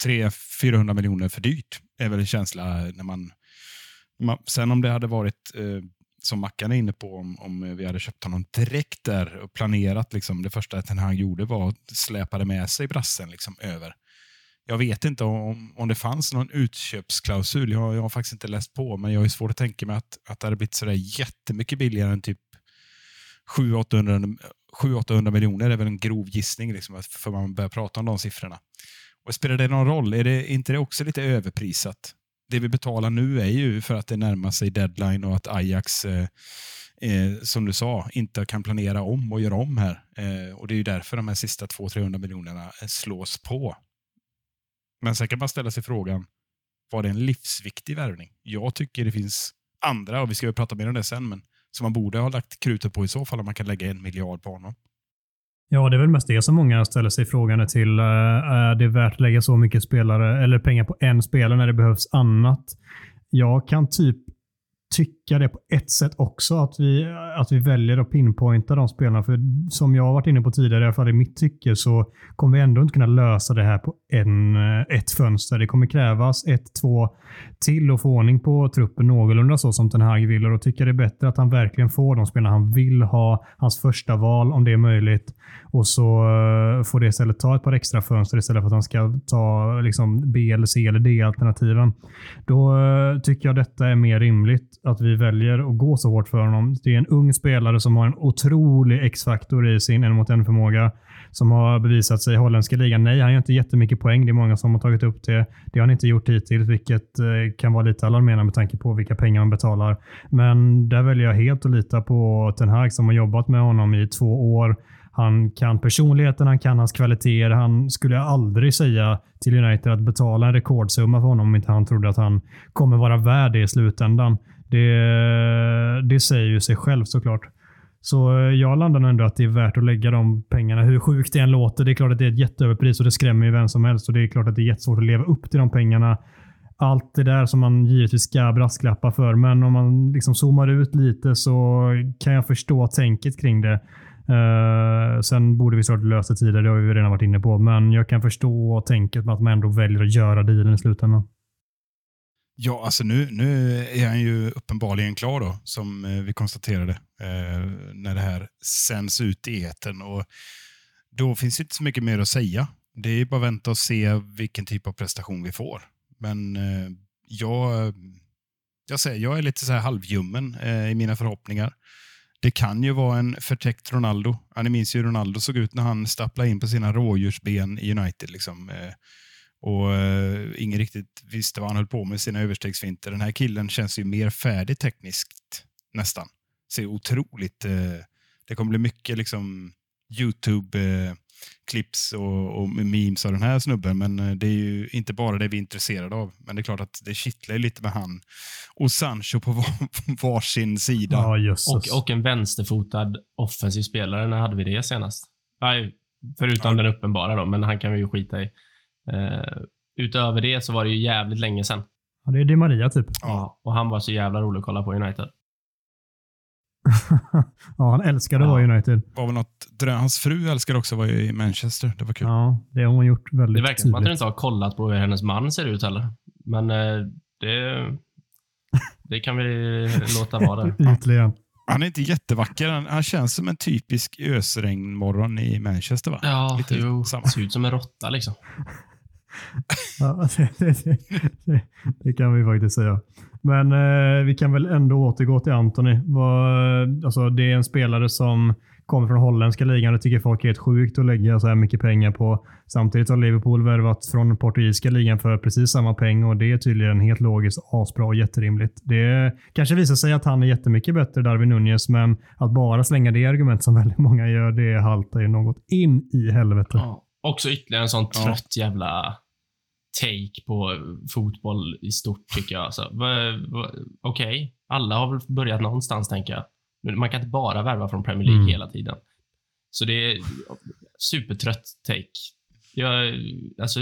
300-400 miljoner för dyrt. är väl en känsla när man, man Sen om det hade varit eh, som Mackan är inne på, om, om vi hade köpt honom direkt där och planerat. Liksom, det första att han gjorde var att släpa med sig brassen liksom, över. Jag vet inte om, om det fanns någon utköpsklausul. Jag, jag har faktiskt inte läst på, men jag har svårt att tänka mig att, att det hade blivit sådär jättemycket billigare än typ 700-800 miljoner. Det är väl en grov gissning, liksom, för man börjar prata om de siffrorna. Och Spelar det någon roll? Är det inte det också lite överprisat? Det vi betalar nu är ju för att det närmar sig deadline och att Ajax, eh, eh, som du sa, inte kan planera om och göra om här. Eh, och Det är ju därför de här sista 200-300 miljonerna eh, slås på. Men sen kan man ställa sig frågan, var det en livsviktig värvning? Jag tycker det finns andra, och vi ska ju prata mer om det sen, men som man borde ha lagt krutet på i så fall om man kan lägga en miljard på honom. Ja, det är väl mest det som många ställer sig frågan till. Eh, är det värt att lägga så mycket spelare eller pengar på en spelare när det behövs annat? Jag kan typ tycka det på ett sätt också, att vi, att vi väljer att pinpointa de spelarna. För som jag har varit inne på tidigare, i alla fall i mitt tycke, så kommer vi ändå inte kunna lösa det här på en, ett fönster. Det kommer krävas ett, två till och få ordning på truppen någorlunda så som Ten Hag vill. Och då tycker jag det är bättre att han verkligen får de spelarna han vill ha, hans första val om det är möjligt. Och så eh, får det istället ta ett par extra fönster istället för att han ska ta liksom, B, eller C eller D-alternativen. Då eh, tycker jag detta är mer rimligt att vi väljer att gå så hårt för honom. Det är en ung spelare som har en otrolig X-faktor i sin en mot en förmåga som har bevisat sig i holländska ligan. Nej, han gör inte jättemycket poäng. Det är många som har tagit upp det. Det har han inte gjort hittills, vilket eh, kan vara lite alarmerande med tanke på vilka pengar han betalar. Men där väljer jag helt att lita på Ten Hag som har jobbat med honom i två år. Han kan personligheten, han kan hans kvaliteter. Han skulle aldrig säga till United att betala en rekordsumma för honom om inte han trodde att han kommer vara värd det i slutändan. Det, det säger ju sig själv såklart. Så eh, jag landar ändå att det är värt att lägga de pengarna. Hur sjukt det än låter. Det är klart att det är ett jätteöverpris och det skrämmer ju vem som helst. Och Det är klart att det är jättesvårt att leva upp till de pengarna. Allt det där som man givetvis ska brasklappa för. Men om man liksom zoomar ut lite så kan jag förstå tänket kring det. Uh, sen borde vi såklart lösa det tidigare, det har vi redan varit inne på. Men jag kan förstå tänket med att man ändå väljer att göra dealen i slutändan. Ja, alltså nu, nu är han ju uppenbarligen klar då, som eh, vi konstaterade eh, när det här sänds ut i eten. Och Då finns det inte så mycket mer att säga. Det är bara att vänta och se vilken typ av prestation vi får. Men eh, jag, jag, säger, jag är lite så här halvljummen eh, i mina förhoppningar. Det kan ju vara en förtäckt Ronaldo. Ja, ni minns ju hur Ronaldo såg ut när han stapplade in på sina rådjursben i United. Liksom. Eh. Eh, och uh, ingen riktigt visste vad han höll på med sina överstegsfinter. Den här killen känns ju mer färdig tekniskt nästan. Ser otroligt... Uh, det kommer bli mycket liksom YouTube-clips och, och memes av den här snubben, men eh, det är ju inte bara det vi är intresserade av. Men det är klart att det kittlar ju lite med han och Sancho på var, [LAUGHS] varsin sida. Ja. Och, och en vänsterfotad offensiv spelare. När hade vi det senast? Nej, förutom Ja. den uppenbara då, men han kan vi ju skita i. Eh, utöver det så var det ju jävligt länge sedan. Ja, det är Di Maria typ. Ja. Och han var så jävla rolig att kolla på United. [LAUGHS] ja, han älskade att Ja. vara United. var väl något, hans fru älskar också att vara i Manchester. Det var kul. Ja, det har hon gjort väldigt Det verkar som att tydligt. inte har kollat på hur hennes man ser ut heller. Men eh, det, [LAUGHS] det kan vi låta vara där. [LAUGHS] Ytligen. Han är inte jättevacker. Han, han känns som en typisk ösregnmorgon i Manchester. va? Ja, Lite jo. samma. Ser ut som en råtta liksom. [LAUGHS] Ja, [LAUGHS] det, det, det, det kan vi faktiskt säga. Men eh, vi kan väl ändå återgå till Anthony. Vad, alltså, det är en spelare som kommer från holländska ligan. Det tycker folk är helt sjukt att lägga så här mycket pengar på. Samtidigt har Liverpool värvat från portugisiska ligan för precis samma peng och det är tydligen helt logiskt, asbra och jätterimligt. Det kanske visar sig att han är jättemycket bättre, Darwin Nunez, men att bara slänga det argument som [LAUGHS] väldigt många gör, det haltar ju något in i helvete. Ja. Också ytterligare en sån Ja. trött jävla take på fotboll i stort tycker jag. Alltså, Okej, alla har väl börjat någonstans tänker jag. Men man kan inte bara värva från Premier League Mm. hela tiden. Så det är supertrött take. Jag, alltså,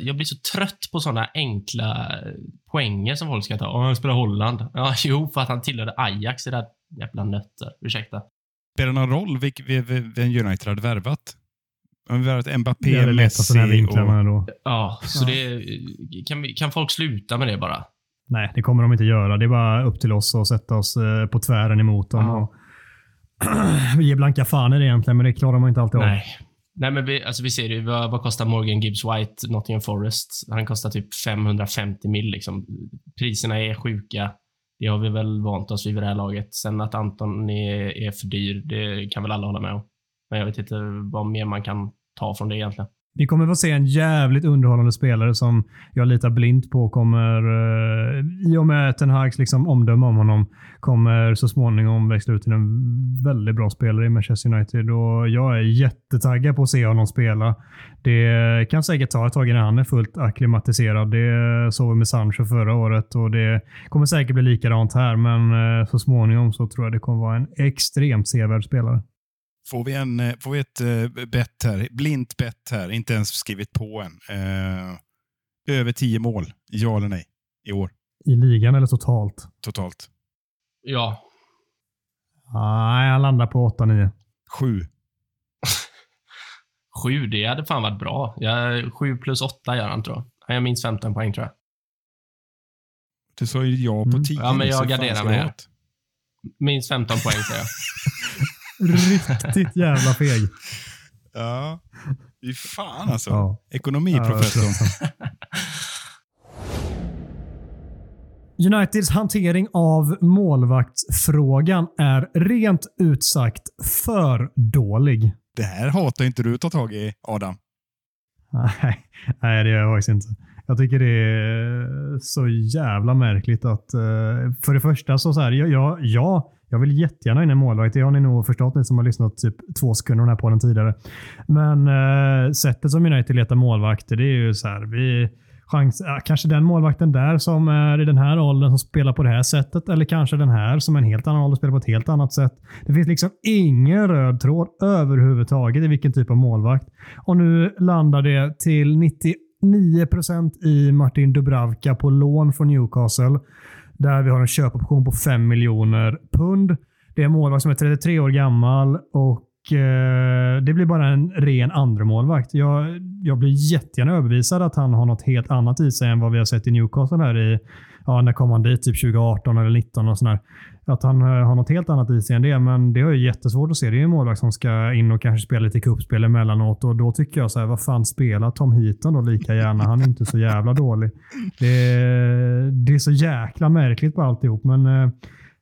jag blir så trött på såna enkla poänger som folk ska ta. Åh, han spelar Holland. Ja, [LAUGHS] jo, för att han tillhörde Ajax, det där jävla nötter. Ursäkta. Spelar det någon roll vem United hade värvat? Har vi värvat Det Mbappé, den här Messi vinkeln och... ändå. Ja, så Ja. det... Kan, vi, kan folk sluta med det bara? Nej, det kommer de inte göra. Det är bara upp till oss att sätta oss eh, på tvären emot dem Ja. och [CLEARS THROAT] ge blanka fan i det egentligen, men det klarar man inte alltid av. Nej. Nej, men vi, alltså vi ser ju, vad, vad kostar Morgan Gibbs White, Nottingham Forest? Han kostar typ 550 mil. Liksom. Priserna är sjuka. Det har vi väl vant oss vid vid det här laget. Sen att Anton är, är för dyr, det kan väl alla hålla med om. Men jag vet inte vad mer man kan ta från det egentligen. Vi kommer få se en jävligt underhållande spelare som jag litar blint på kommer, eh, i och med Ten Hags liksom omdöme om honom, kommer så småningom växla ut till en väldigt bra spelare i Manchester United. Och jag är jättetaggad på att se honom spela. Det kan säkert ta ett tag innan han är fullt akklimatiserad. Det såg vi med Sancho förra året och det kommer säkert bli likadant här, men eh, så småningom så tror jag det kommer vara en extremt sevärd spelare. Får vi, en, eh, får vi ett uh, bett här, blint bett här, inte ens skrivit på än. Eh, över tio mål, ja eller nej, i år I ligan eller totalt? totalt. Ja, Nej, han landar på 8-9. Sju. [LAUGHS] sju, det hade fan varit bra. Jag, sju plus åtta gör han, tror jag. Gör minst 15 poäng, tror jag. Du sa ju ja på Mm. tio. Ja, men jag garderar mig. Minst 15 poäng, säger jag. [LAUGHS] Riktigt jävla feg. Ja, fy fan alltså. Ja. Ekonomiprofessorn. Uniteds hantering av målvaktsfrågan är rent ut sagt för dålig. det här hatar inte du att ta tag i, Adam. Nej, nej, det gör jag faktiskt inte. Jag tycker det är så jävla märkligt att... eh, För det första så, så här, ja, ja, ja, jag vill jättegärna ha in en målvakt. Det har ni nog förstått, ni som har lyssnat typ två sekunder på den här podden tidigare. Men eh, sättet som United letar målvakter, det är ju så här. Vi, chans, ja, kanske den målvakten där som är i den här åldern som spelar på det här sättet. Eller kanske den här som är en helt annan ålder och spelar på ett helt annat sätt. Det finns liksom ingen röd tråd överhuvudtaget i vilken typ av målvakt. Och nu landar det till 99% i Martin Dubravka på lån från Newcastle. Där vi har en köpoption på 5 miljoner pund. Det är en målvakt som är 33 år gammal och eh, det blir bara en ren andra målvakt. Jag, jag blir jättegärna överbevisad att han har något helt annat i sig än vad vi har sett i Newcastle här i, ja, när kom han dit? Typ 2018 eller 2019 och sådär. Att han eh, har något helt annat i sig än det, men det är ju jättesvårt att se. Det är ju en målvakt som ska in och kanske spela lite cupspel emellanåt och då tycker jag så här, vad fan spelar Tom Heaton då lika gärna? Han är inte så jävla dålig. Det, är- det är så jäkla märkligt på alltihop, men eh,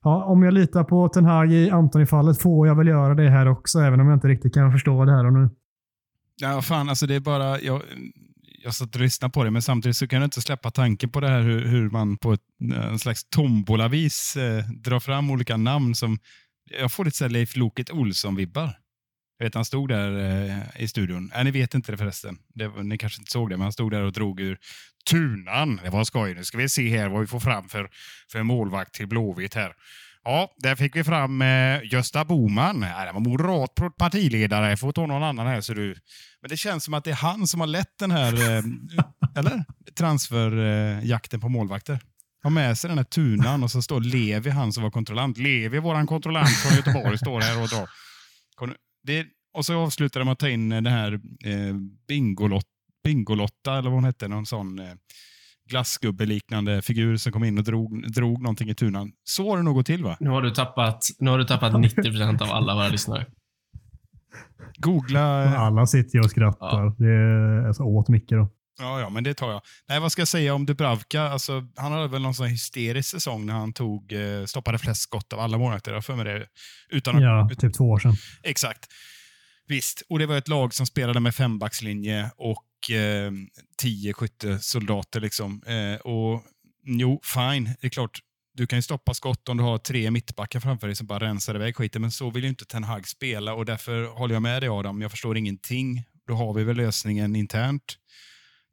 ja, om jag litar på Ten Hag i Antoni-fallet får jag väl göra det här också, även om jag inte riktigt kan förstå det här och nu. Ja, fan, alltså det är bara... Jag, jag satt och lyssnade på det, men samtidigt så kan jag inte släppa tanken på det här hur, hur man på ett, en slags tombolavis eh, drar fram olika namn som... Jag får lite så här Leif Loket Olsson-vibbar. Jag vet, han stod där eh, i studion. Äh, ni vet inte det förresten. Det, ni kanske inte såg det, men han stod där och drog ur tunan. Det var skoj. Nu ska vi se här vad vi får fram för, för målvakt till Blåvitt här. Ja, där fick vi fram eh, Gösta Boman. Nej, det var moderat partiledare. Jag får ta någon annan här. Så du. Men det känns som att det är han som har lett den här eh, eller? transferjakten på målvakter. Har med sig den här tunan och så står Levi, han som var kontrollant. Levi, våran kontrollant från Göteborg, står här och drar. Det, och så avslutar de med att ta in den här eh, Bingolott, Bingolotta, eller vad hon hette, någon sån eh, glassgubbe-liknande figur som kom in och drog, drog någonting i tunan. Så har det nog gått till va? Nu har du tappat, nu har du tappat 90% av alla våra lyssnare. Googla... Alla sitter ju och skrattar. Ja. Det är alltså åt Micke då. Ja, ja, men det tar jag. Nej, vad ska jag säga om Dubravka? Alltså, han hade väl någon sån hysterisk säsong när han tog, eh, stoppade flest skott av alla målvakter. för mig det. Utan ja, ut... typ två år sedan. Exakt. Visst, och det var ett lag som spelade med fembackslinje och eh, tio skyttesoldater. Liksom. Eh, och Jo, fine. Det är klart, du kan ju stoppa skott om du har tre mittbackar framför dig som bara rensar iväg skiten, men så vill ju inte Ten Hag spela och därför håller jag med dig Adam. Jag förstår ingenting. Då har vi väl lösningen internt.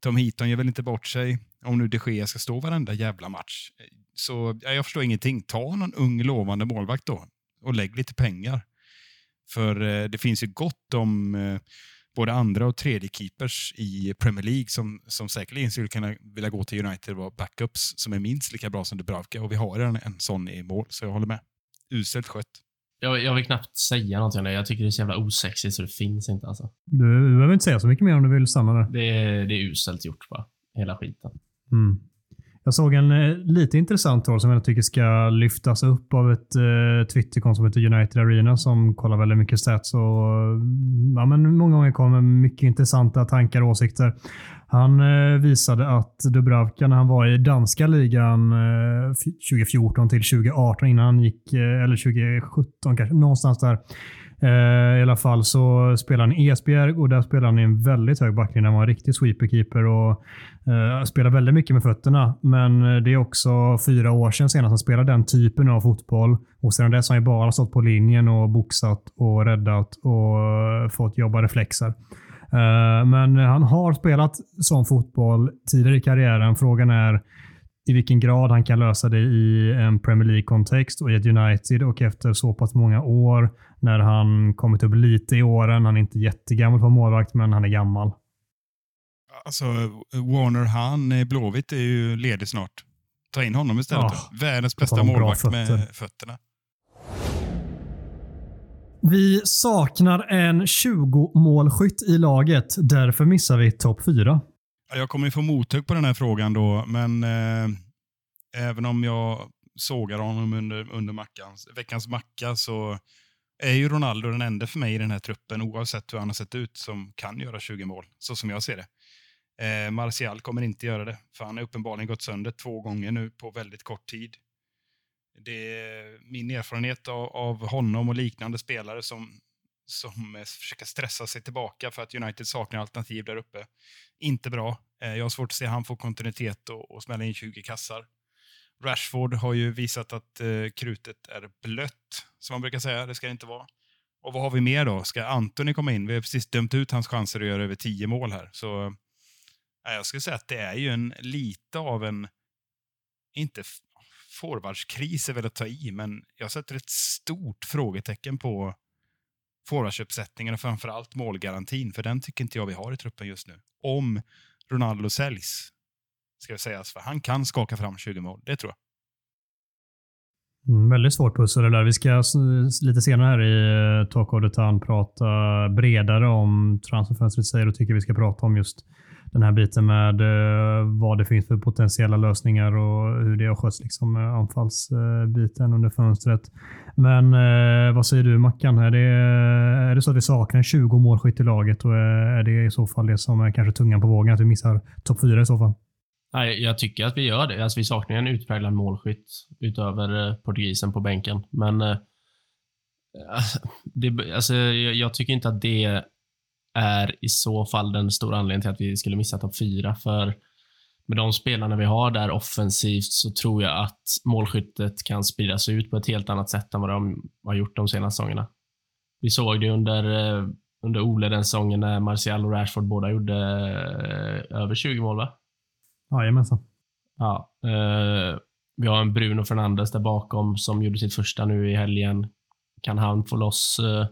Tom Heaton gör väl inte bort sig om nu de Gea ska stå varenda jävla match. Så ja, jag förstår ingenting. Ta någon ung lovande målvakt då och lägg lite pengar. För eh, det finns ju gott om eh, både andra och tredje keepers i Premier League som, som säkerligen skulle kunna vilja gå till United och vara backups som är minst lika bra som Dubravka. Och vi har redan en sån i mål, så jag håller med. Uselt skött. Jag, jag vill knappt säga någonting om det. Jag tycker det är så jävla osexigt så det finns inte alltså. Du, du behöver inte säga så mycket mer om du vill stanna där. Det är, det är uselt gjort bara. Hela skiten. Mm. Jag såg en eh, lite intressant tråd som jag tycker ska lyftas upp av ett eh, Twitterkonto som heter United Arena som kollar väldigt mycket stats och eh, ja, men många gånger kommer mycket intressanta tankar och åsikter. Han eh, visade att Dubravka när han var i danska ligan eh, 2014 till 2018 innan han gick, eh, eller 2017 kanske, någonstans där. Eh, I alla fall så spelade han i Esbjerg och där spelade han i en väldigt hög backlinje. Han var en riktig sweeperkeeper och eh, spelade väldigt mycket med fötterna. Men eh, det är också fyra år sedan senast han spelade den typen av fotboll. Och sedan dess har han ju bara stått på linjen och boxat och räddat och eh, fått jobba reflexer. Eh, men han har spelat sån fotboll tidigare i karriären. Frågan är i vilken grad han kan lösa det i en Premier League-kontext och i ett United och efter så pass många år när han kommit upp lite i åren. Han är inte jättegammal på målvakt, men han är gammal. Alltså, Warner han i Blåvitt är ju ledig snart. Ta in honom istället. Ja, Världens bästa målvakt fötter. med fötterna. Vi saknar en 20-målskytt i laget. Därför missar vi topp 4. Jag kommer få mothugg på den här frågan då, men eh, även om jag sågar honom under, under mackans, veckans macka så är ju Ronaldo den enda för mig i den här truppen, oavsett hur han har sett ut, som kan göra 20 mål, så som jag ser det. Eh, Martial kommer inte göra det, för han har uppenbarligen gått sönder två gånger nu på väldigt kort tid. Det är min erfarenhet av, av honom och liknande spelare som, som försöker stressa sig tillbaka för att United saknar alternativ där uppe. Inte bra. Eh, jag har svårt att se han får kontinuitet och, och smälla in 20 kassar. Rashford har ju visat att eh, krutet är blött, som man brukar säga. Det ska det inte vara. Och vad har vi mer då? Ska Antoni komma in? Vi har precis dömt ut hans chanser att göra över tio mål här. Så eh, jag skulle säga att det är ju en lite av en, inte forwardskris är väl att ta i, men jag sätter ett stort frågetecken på forwardsuppsättningen och framförallt målgarantin, för den tycker inte jag vi har i truppen just nu. Om Ronaldo säljs, ska jag säga, för han kan skaka fram 20 mål, det tror jag. Mm, väldigt svårt pussel det där. Vi ska lite senare här i Talk of the Town prata bredare om transferfönstret säger och tycker vi ska prata om just den här biten med eh, vad det finns för potentiella lösningar och hur det har skötts liksom, eh, anfallsbiten under fönstret. Men eh, vad säger du Mackan? Är det, är det så att vi saknar 20 målskytt i laget och är det i så fall det som är kanske tungan på vågen, att vi missar topp 4 i så fall? Nej, jag tycker att vi gör det. Alltså, vi saknar en utpräglad målskytt utöver eh, portugisen på bänken. Men eh, alltså, det, alltså, jag, jag, tycker inte att det är i så fall den stora anledningen till att vi skulle missa topp fyra. För med de spelarna vi har där offensivt så tror jag att målskyttet kan spridas ut på ett helt annat sätt än vad de har gjort de senaste säsongerna. Vi såg det under, eh, under Ole den säsongen när Martial och Rashford båda gjorde eh, över 20 mål, va? Jajamensan. Ja. Eh, vi har en Bruno Fernandes där bakom som gjorde sitt första nu i helgen. Kan han få loss eh,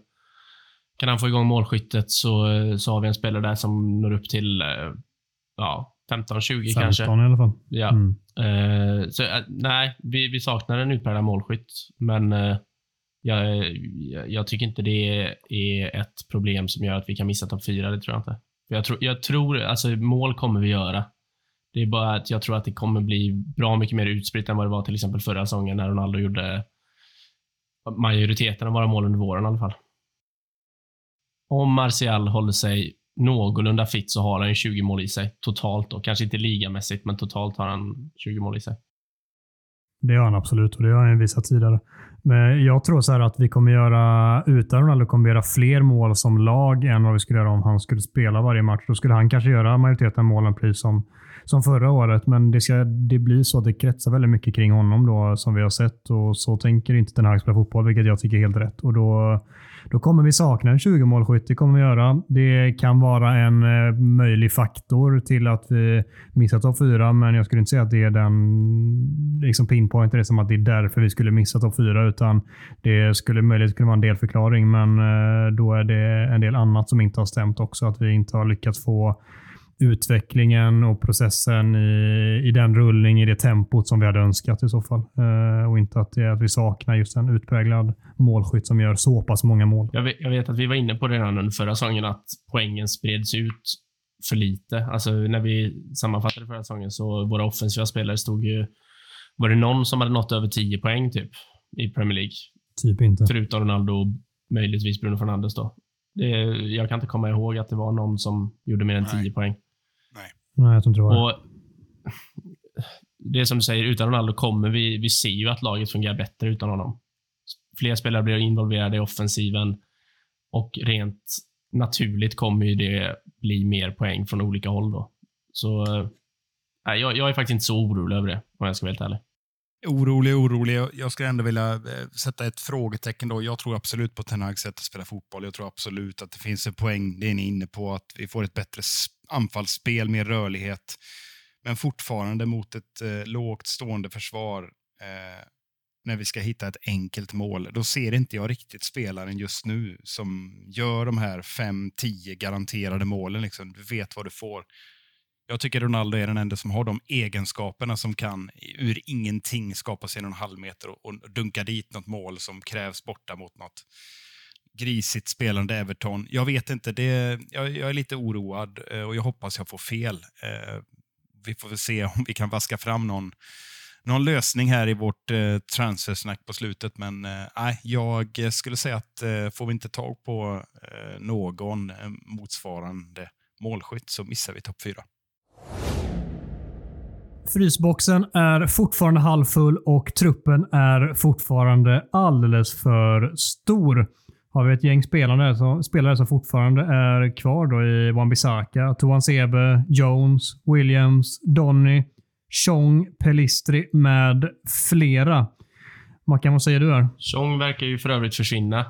kan han få igång målskyttet så, eh, så har vi en spelare där som når upp till eh, ja, 15-20 kanske. 15 i alla fall. Ja. Mm. Eh, så, eh, nej, vi, vi saknar en utpräglad målskytt, men eh, jag, jag, jag tycker inte det är ett problem som gör att vi kan missa topp fyra. Det tror jag inte. Jag tror, jag tror, alltså mål kommer vi göra. Det är bara att jag tror att det kommer bli bra mycket mer utspritt än vad det var till exempel förra säsongen när Ronaldo gjorde majoriteten av våra mål under våren i alla fall. Om Martial håller sig någorlunda fit så har han ju 20 mål i sig totalt och Kanske inte ligamässigt, men totalt har han 20 mål i sig. Det har han absolut och det har han visat tidigare. Men jag tror så här att vi kommer göra, utan Ronaldo, kommer vi göra fler mål som lag än vad vi skulle göra om han skulle spela varje match. Då skulle han kanske göra majoriteten av målen precis som, som förra året, men det, ska, det blir så att det kretsar väldigt mycket kring honom då, som vi har sett. och Så tänker inte den här spela fotboll, vilket jag tycker är helt rätt. Och då, då kommer vi sakna en 20-målskytt. Det kommer vi göra. Det kan vara en eh, möjlig faktor till att vi missar topp fyra, men jag skulle inte säga att det är den liksom pinpointer det som att det är därför vi skulle missa topp fyra, utan det skulle möjligtvis kunna vara en delförklaring, men eh, då är det en del annat som inte har stämt också. Att vi inte har lyckats få utvecklingen och processen i, i den rullning, i det tempot som vi hade önskat i så fall. Eh, och inte att, det, att vi saknar just en utpräglad målskytt som gör så pass många mål. Jag vet, jag vet att vi var inne på det redan under förra säsongen, att poängen spreds ut för lite. Alltså när vi sammanfattade förra säsongen så våra offensiva spelare stod ju... Var det någon som hade nått över 10 poäng typ i Premier League? Typ inte. Förutom Ronaldo och möjligtvis Bruno Fernandes då. Det, jag kan inte komma ihåg att det var någon som gjorde mer än 10 Nej. poäng. Nej, jag tror inte det var det. Och det är som du säger, utan Ronaldo kommer vi, vi ser ju att laget fungerar bättre utan honom. Fler spelare blir involverade i offensiven och rent naturligt kommer ju det bli mer poäng från olika håll då. Så eh, nej, jag, jag är faktiskt inte så orolig över det, om jag ska vara helt ärlig. Orolig, orolig. Jag skulle ändå vilja eh, sätta ett frågetecken. då. Jag tror absolut på Ten Hags sätt att spela fotboll. Jag tror absolut att det finns en poäng, det är ni inne på, att vi får ett bättre anfallsspel, mer rörlighet. Men fortfarande mot ett eh, lågt stående försvar eh, när vi ska hitta ett enkelt mål. Då ser inte jag riktigt spelaren just nu som gör de här 5-10 garanterade målen. Liksom. Du vet vad du får. Jag tycker Ronaldo är den enda som har de egenskaperna som kan ur ingenting skapa sig någon halvmeter och, och dunka dit något mål som krävs borta mot något grisigt spelande Everton. Jag vet inte, det, jag, jag är lite oroad eh, och jag hoppas jag får fel. Eh, vi får väl se [LAUGHS] om vi kan vaska fram någon, någon lösning här i vårt eh, transfersnack på slutet. Men eh, nej, jag skulle säga att eh, får vi inte tag på eh, någon eh, motsvarande målskytt så missar vi topp fyra. Frysboxen är fortfarande halvfull och truppen är fortfarande alldeles för stor. Har vi ett gäng spelare som, spelare som fortfarande är kvar då i Wan-Bissaka, Toan Sebe, Jones, Williams, Donny, Chong, Pelistri med flera. Mackan, vad säger du här? Chong verkar ju för övrigt försvinna,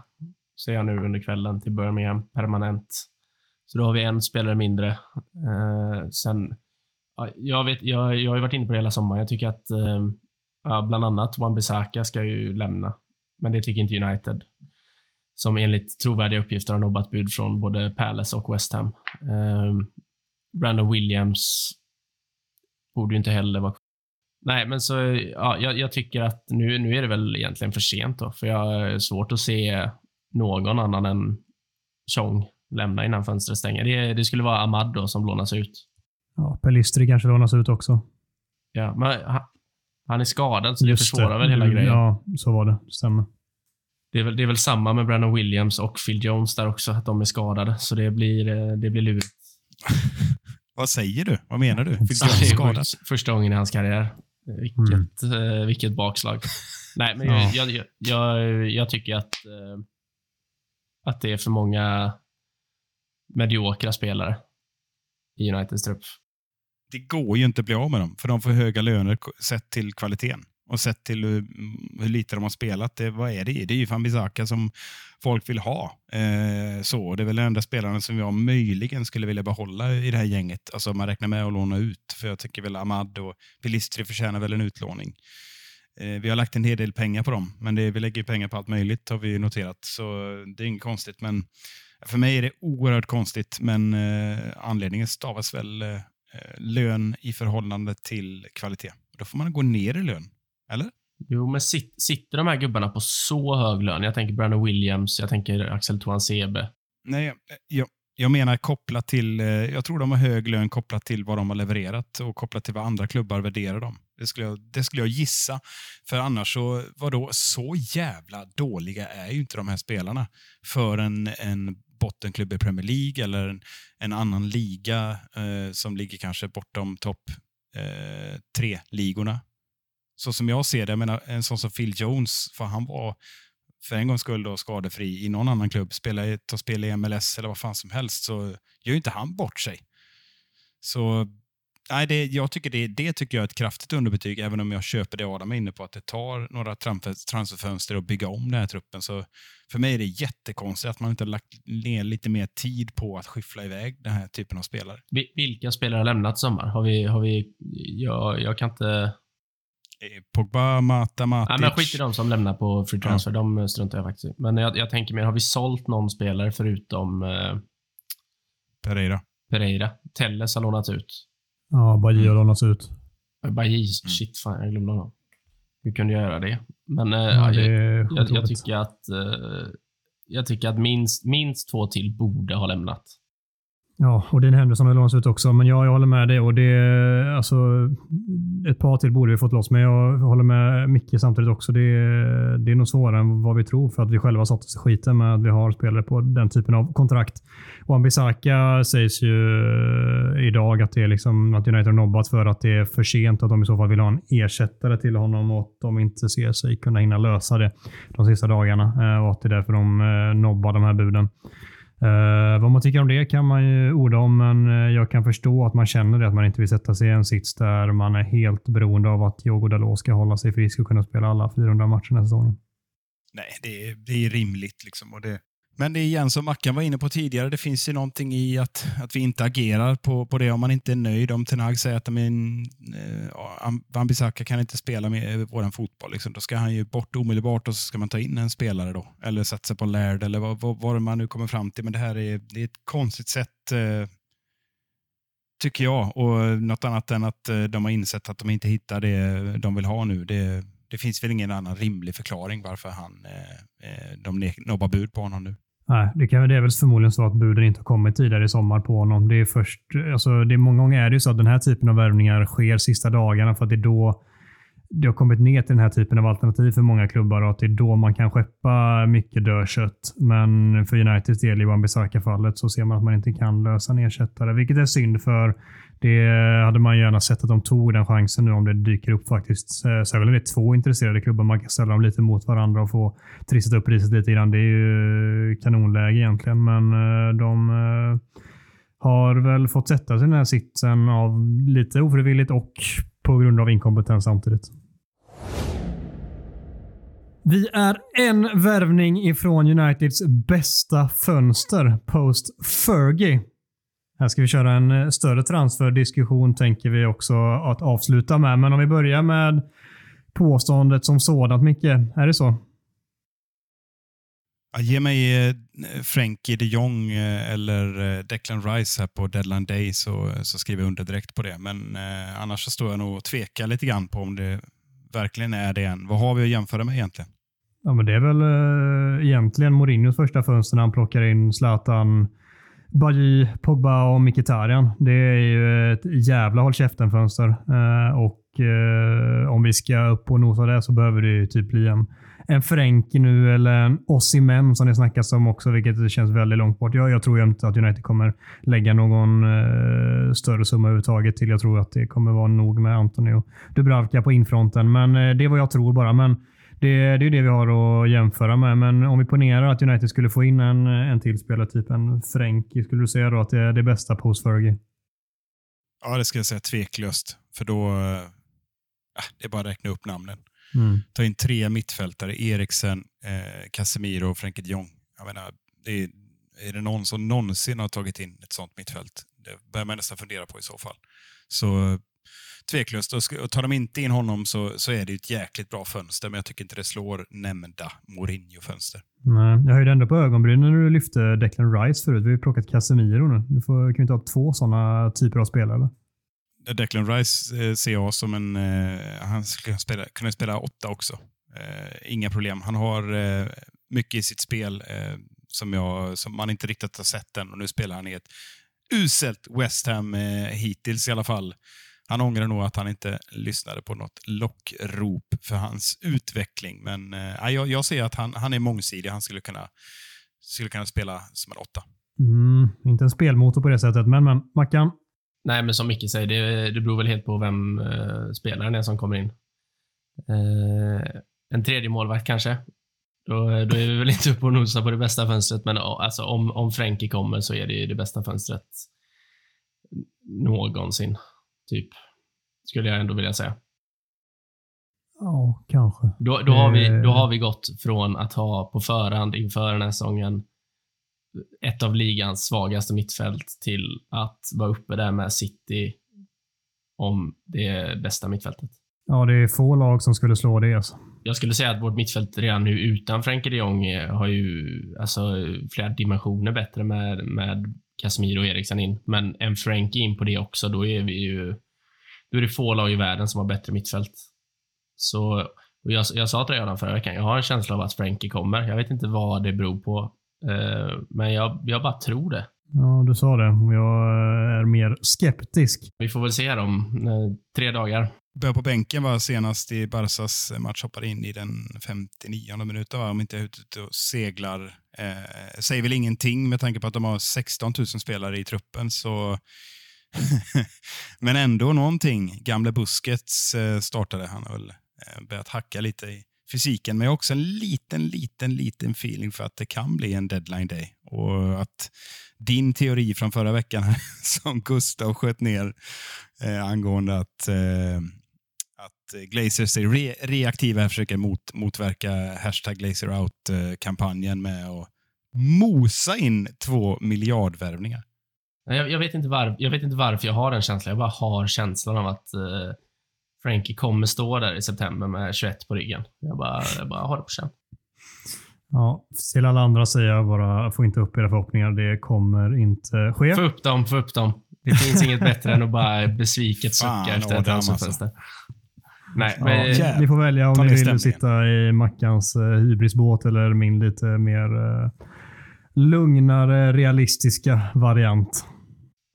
ser jag nu under kvällen till Birmingham permanent. Så då har vi en spelare mindre. Eh, sen, jag, vet, jag, jag har ju varit inne på det hela sommaren. Jag tycker att eh, bland annat Wan-Bissaka ska ju lämna. Men det tycker inte United. Som enligt trovärdiga uppgifter har nobbat bud från både Palace och West Ham. Eh, Brandon Williams borde ju inte heller vara Nej, men så ja, jag, jag tycker att nu, nu är det väl egentligen för sent då, för jag har svårt att se någon annan än Chong lämna innan fönstret stänger. Det, det skulle vara Ahmad då som lånas ut. Ja, Pelistri kanske lånas ut också. Ja, men han, han är skadad, så det Just försvårar väl hela grejen. Ja, så var det. Stämmer. Det, är väl, det är väl samma med Brandon Williams och Phil Jones där också, att de är skadade. Så det blir, eh, det blir lurigt. [LAUGHS] Vad säger du? Vad menar du? [LAUGHS] Det är skadad? Första gången i hans karriär. Vilket, eh, vilket bakslag. Nej, men Ja. jag, jag, jag, jag tycker att, eh, att det är för många mediokra spelare i Uniteds trupp. Det går ju inte att bli av med dem, för de får höga löner sett till kvaliteten. Och sett till hur, hur lite de har spelat, det, vad är det? Det är ju Fambisaka som folk vill ha. Eh, så Det är väl den enda spelaren som jag möjligen skulle vilja behålla i det här gänget. Alltså man räknar med att låna ut. För jag tycker väl Ahmad och Pilistri förtjänar väl en utlåning. Eh, vi har lagt en hel del pengar på dem, men det, vi lägger pengar på allt möjligt har vi noterat. Så det är inget konstigt. Men för mig är det oerhört konstigt, men eh, anledningen stavas väl eh, lön i förhållande till kvalitet. Då får man gå ner i lön, eller? Jo, men sit, sitter de här gubbarna på så hög lön? Jag tänker Brandon Williams, jag tänker Axel Toan Sebe. Nej, jag, jag menar kopplat till, eh, jag tror de har hög lön kopplat till vad de har levererat och kopplat till vad andra klubbar värderar dem. Det skulle jag, det skulle jag gissa. För annars så, vadå, så jävla dåliga är ju inte de här spelarna för en, en bottenklubb i Premier League eller en, en annan liga eh, som ligger kanske bortom topp eh, tre-ligorna. Så som jag ser det, jag menar, en sån som Phil Jones, för han var för en gångs skull då skadefri i någon annan klubb, spela, ta spel i MLS eller vad fan som helst, så gör ju inte han bort sig. Så nej, det, jag tycker det, det tycker jag är ett kraftigt underbetyg, även om jag köper det Adam är inne på, att det tar några transferfönster att bygga om den här truppen. Så för mig är det jättekonstigt att man inte har lagt ner lite mer tid på att skyffla iväg den här typen av spelare. Vilka spelare har lämnat sommar? Har vi, har vi, jag, jag kan inte Eh, Pogba, Mata, Matic. Nej, men skit i de som lämnar på free transfer. Ja. De struntar jag faktiskt i. Men jag, jag, tänker mer, har vi sålt någon spelare förutom eh, Pereira? Pereira. Telles har lånats ut. Ja, Bajy har lånats ut. Bajy, mm. shit fan, jag glömde honom. Hur kunde jag göra det? Men eh, ja, det jag, jag, jag, tycker att eh, jag tycker att minst, minst två till borde ha lämnat. Ja, och din Henderson har lånats ut också. Men ja, jag håller med dig. Och det, alltså, ett par till borde vi fått loss, men jag håller med Micke samtidigt också. Det, det är nog svårare än vad vi tror för att vi själva satt oss i skiten med att vi har spelare på den typen av kontrakt. Och Ambisaka sägs ju idag att, det är liksom, att United har nobbat för att det är för sent och att de i så fall vill ha en ersättare till honom och att de inte ser sig kunna hinna lösa det de sista dagarna. Eh, och att det är därför de eh, nobbar de här buden. Uh, vad man tycker om det kan man ju orda om, men eh, jag kan förstå att man känner det, att man inte vill sätta sig i en sits där man är helt beroende av att Diogo Dalot ska hålla sig frisk och kunna spela alla 400 matcher den här säsongen. Nej, det är, det är rimligt. Liksom, och det, men det är igen som Mackan var inne på tidigare, det finns ju någonting i att, att vi inte agerar på, på det om man inte är nöjd. Om Tenag säger att men, eh, Bissaka kan inte spela med eh, vår fotboll, liksom, då ska han ju bort omedelbart och så ska man ta in en spelare då. Eller satsa på Laird eller vad, vad, vad, man nu kommer fram till. Men det här är, det är ett konstigt sätt eh, tycker jag. Och något annat än att eh, de har insett att de inte hittar det de vill ha nu. Det, det finns väl ingen annan rimlig förklaring varför han, eh, eh de nobbar bud på honom nu. Nej, det, kan, det är väl förmodligen så att buden inte har kommit tidigare i sommar på honom. Det är först, alltså det är många gånger är det ju så att den här typen av värvningar sker sista dagarna för att det är då det har kommit ner till den här typen av alternativ för många klubbar och att det är då man kan skeppa mycket dödkött. Men för Uniteds del i Wan-Bissaka-fallet så ser man att man inte kan lösa en ersättare, vilket är synd för det hade man gärna sett att de tog den chansen nu om det dyker upp faktiskt. Eh, Särskilt om det är två intresserade klubbar. Man kan ställa dem lite mot varandra och få trissat upp priset lite grann. Det är ju kanonläge egentligen, men eh, de eh, har väl fått sätta sig i den här sitsen av lite ofrivilligt och på grund av inkompetens samtidigt. Vi är en värvning ifrån Uniteds bästa fönster post Fergie. Här ska vi köra en eh, större transferdiskussion tänker vi också att avsluta med. Men om vi börjar med påståendet som sådant, Micke. Är det så? Ja, ge mig eh, Frankie de Jong eh, eller Declan Rice här på deadline day så, så skriver jag under direkt på det. Men eh, annars så står jag nog och tvekar lite grann på om det verkligen är det än. Vad har vi att jämföra med egentligen? Ja, men det är väl eh, egentligen Mourinhos första fönster när han plockar in Zlatan, Bajy, Pogba och Mkhitaryan. Det är ju ett jävla håll käften-fönster. Eh, och eh, om vi ska upp och nosa det så behöver det ju typ bli en, en Frenkie nu eller en Osimhen som det snackas om också, vilket känns väldigt långt bort. Jag, jag tror inte att United kommer lägga någon eh, större summa överhuvudtaget till. Jag tror att det kommer vara nog med Antonio Dubravka på infronten, men eh, det är vad jag tror bara. Men det, det är det vi har att jämföra med. Men om vi ponerar att United skulle få in en, en till spelare, typ en Frenkie, skulle du säga då att det är det bästa post Fergie? Ja, det ska jag säga tveklöst. För då... Äh, det är bara att räkna upp namnen. Mm. Ta in tre mittfältare, Eriksen, eh, Casemiro och Frenkie de Jong. Jag menar, det är, är det någon som någonsin har tagit in ett sånt mittfält? Det börjar man nästan fundera på i så fall. Så tveklöst, och, tar de inte in honom så, så är det ju ett jäkligt bra fönster, men jag tycker inte det slår nämnda Mourinho-fönster. Nej, jag höjde ändå på ögonbrynen när du lyfte Declan Rice förut. Vi har ju plockat Casemiro nu. Du får, kan vi inte ha två sådana typer av spelare? Declan Rice eh, ser jag som en... Eh, han skulle spela, kunna spela åtta också. Eh, inga problem. Han har mycket i sitt spel som, jag, som man inte riktigt har sett än och nu spelar han i ett uselt West Ham hittills i alla fall. Han ångrar nog att han inte lyssnade på något lockrop för hans utveckling. Men eh, jag, jag ser att han, han är mångsidig. Han skulle kunna, skulle kunna spela som en åtta. Mm, inte en spelmotor på det sättet, men, men Mackan. Nej, men som Micke säger, det, det beror väl helt på vem eh, spelaren är som kommer in. Eh, en tredje målvakt kanske. Då, då är vi väl inte uppe och nosar på det bästa fönstret, men alltså, om, om Frenkie kommer så är det ju det bästa fönstret någonsin. Typ. Skulle jag ändå vilja säga. Ja, kanske. Då, då, har vi, Eh. då har vi gått från att ha på förhand inför den här säsongen ett av ligans svagaste mittfält till att vara uppe där med City om det bästa mittfältet. Ja, det är få lag som skulle slå det. Alltså. Jag skulle säga att vårt mittfält redan nu utan Frenkie de Jong eh, har ju alltså, flera dimensioner bättre med, med Casemiro och Eriksen in. Men en Frenkie in på det också, då är vi ju... Då är det få lag i världen som har bättre mittfält. Så, jag, jag sa till dig redan förra veckan, jag har en känsla av att Frenkie kommer. Jag vet inte vad det beror på. Eh, men jag, jag bara tror det. Ja, du sa det. Jag är mer skeptisk. Vi får väl se om eh, tre dagar. Började på bänken var senast i Barsas match, hoppade in i den 59 minuten, va? om inte jag är ute och seglar. Eh, säger väl ingenting med tanke på att de har 16 000 spelare i truppen, så [LAUGHS] men ändå någonting. Gamle Buskets eh, startade, han har väl eh, börjat hacka lite i fysiken, men jag har också en liten, liten, liten feeling för att det kan bli en deadline day. Och att din teori från förra veckan [LAUGHS] som Gustav sköt ner eh, angående att, eh, att Glazers är re reaktiva och försöker mot, motverka hashtag Glazer out-kampanjen med att mosa in två miljardvärvningar. Nej, Jag, jag, vet inte var, jag vet inte varför jag har den känslan. Jag bara har känslan av att eh, Frankie kommer stå där i september med 21 på ryggen. Jag bara, jag bara har det på känn. Ja, till alla andra säger jag bara, få inte upp era förhoppningar. Det kommer inte ske. Få upp dem, få upp dem. Det finns inget bättre än att bara besviket Fan, sucka efter ett Adam, alltså. Nej, Ja, men, jävlar. ni får välja om Ta ni vill stämningen. sitta i Mackans eh, hybrisbåt eller min lite mer eh, lugnare, realistiska variant.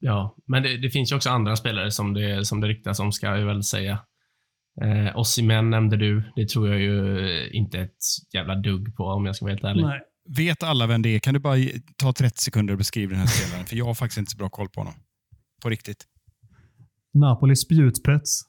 ja, men det, det finns ju också andra spelare som det, som det ryktas om, ska jag väl säga. Eh, Osimhen nämnde du. Det tror jag ju inte ett jävla dugg på om jag ska vara helt ärlig. Nej. Vet alla vem det är? Kan du bara ta 30 sekunder och beskriva den här spelaren? För jag har faktiskt inte så bra koll på honom. På riktigt. Napolis spjutspets.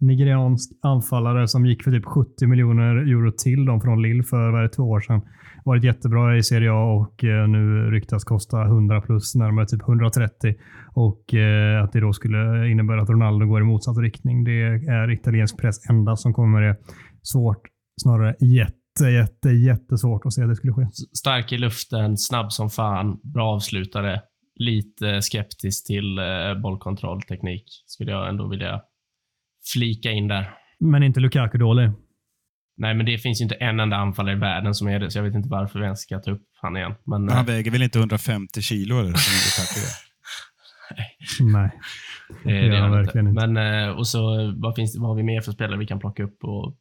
Nigeriansk anfallare som gick för typ 70 miljoner euro till dem från Lille för vad det, två år sedan. Varit jättebra i Serie A och eh, nu ryktas kosta 100 plus, närmare typ 130. Och eh, att det då skulle innebära att Ronaldo går i motsatt riktning. Det är italiensk press enda som kommer med det. Svårt, snarare jätte, jätte, jättesvårt att se att det skulle ske. Stark i luften, snabb som fan, bra avslutare. Lite skeptisk till eh, bollkontrollteknik, skulle jag ändå vilja flika in där. Men inte Lukaku dålig. Nej, men det finns ju inte en enda anfallare i världen som är det, så jag vet inte varför vi ens ska ta upp han igen. Men, Men han eh, väger väl inte 150 kilo? Eller, som Lukaku gör? [LAUGHS] Nej. det, gör det han är han verkligen inte. Men, eh, och så, vad, finns, det- vad har vi mer för spelare vi kan plocka upp? Och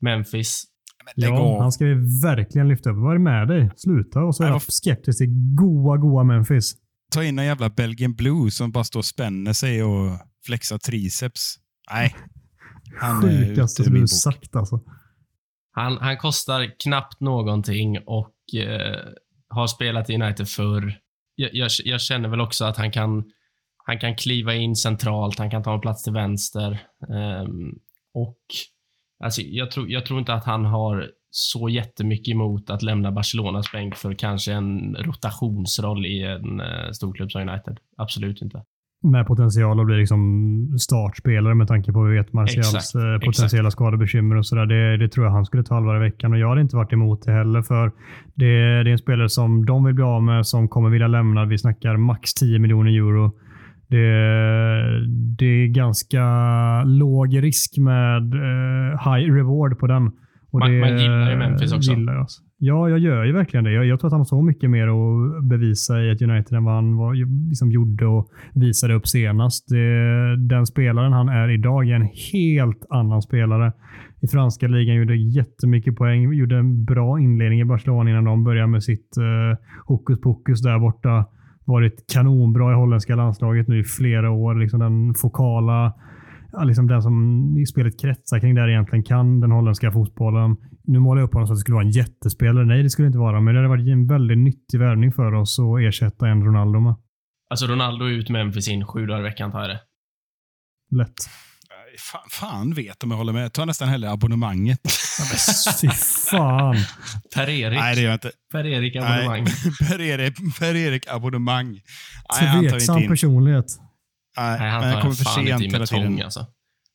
Memphis. Men Ja, han ska vi verkligen lyfta upp. Vad är det med dig? Sluta och så är jag skeptisk till goa, goa Memphis. Ta in en jävla Belgian Blue som bara står och spänner sig och flexar triceps. Nej. Han Sjukaste som du sagt alltså. Han, han kostar knappt någonting och eh, har spelat i United förr. Jag, jag, jag känner väl också att han kan, han kan kliva in centralt, han kan ta en plats till vänster. Ehm, och alltså, jag, tror, jag tror inte att han har så jättemycket emot att lämna Barcelonas bänk för kanske en rotationsroll i en eh, storklubb som United. Absolut inte. Med potential att bli liksom startspelare med tanke på vi vet Martials Exakt, eh, potentiella skadebekymmer och sådär. Det, det tror jag han skulle ta i veckan och jag hade inte varit emot det heller för det, det är en spelare som de vill bli av med, som kommer vilja lämna. Vi snackar max 10 miljoner euro. Det, det är ganska låg risk med eh, high reward på den. Och Man- det man gillar ju Memphis också. Gillar jag, alltså. Ja, jag gör ju verkligen det. Jag, jag tror att han har så mycket mer att bevisa i ett United än vad han var, liksom gjorde och visade upp senast. Det, den spelaren han är idag är en helt annan spelare. I franska ligan gjorde jättemycket poäng, gjorde en bra inledning i Barcelona innan de började med sitt eh, hokus pokus där borta. Varit kanonbra i holländska landslaget nu i flera år. Liksom den fokala, liksom den som i spelet kretsar kring där egentligen kan den holländska fotbollen. Nu målar jag upp honom så att det skulle vara en jättespelare. Nej, det skulle det inte vara, men det hade varit en väldigt nyttig värvning för oss att ersätta en Ronaldo med. Alltså Ronaldo ut Memphis in sju dagar i veckan tar jag det. Lätt. Fan, fan vet om jag håller med. Jag tar nästan hellre abonnemanget. Fy fan. [LAUGHS] Per-Erik. Nej, det gör jag inte. Per-Erik abonnemang. [LAUGHS] Per-Erik abonnemang. Nej, han tar inte Tveksam personlighet. Nej, han men tar kommer för sent hela med tiden. tång alltså.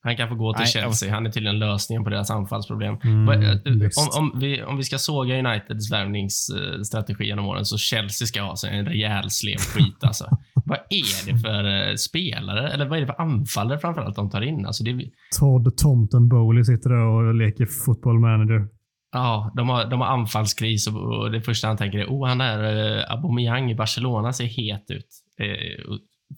Han kan få gå till Nej, Chelsea. Han är tydligen lösningen på deras anfallsproblem. Mm, eh, visst. om, om, vi, om vi ska såga Uniteds värvningsstrategi genom åren så Chelsea ska ha sig en rejäl slev skit alltså. [LAUGHS] vad är det för eh, spelare, eller vad är det för anfallare framförallt de tar in? Alltså det, är- Todd Tomten Bowley sitter där och leker football manager. ja, de, har, de har anfallskris och, det första han tänker är oh, han där eh, Aubameyang i Barcelona ser het ut. Eh,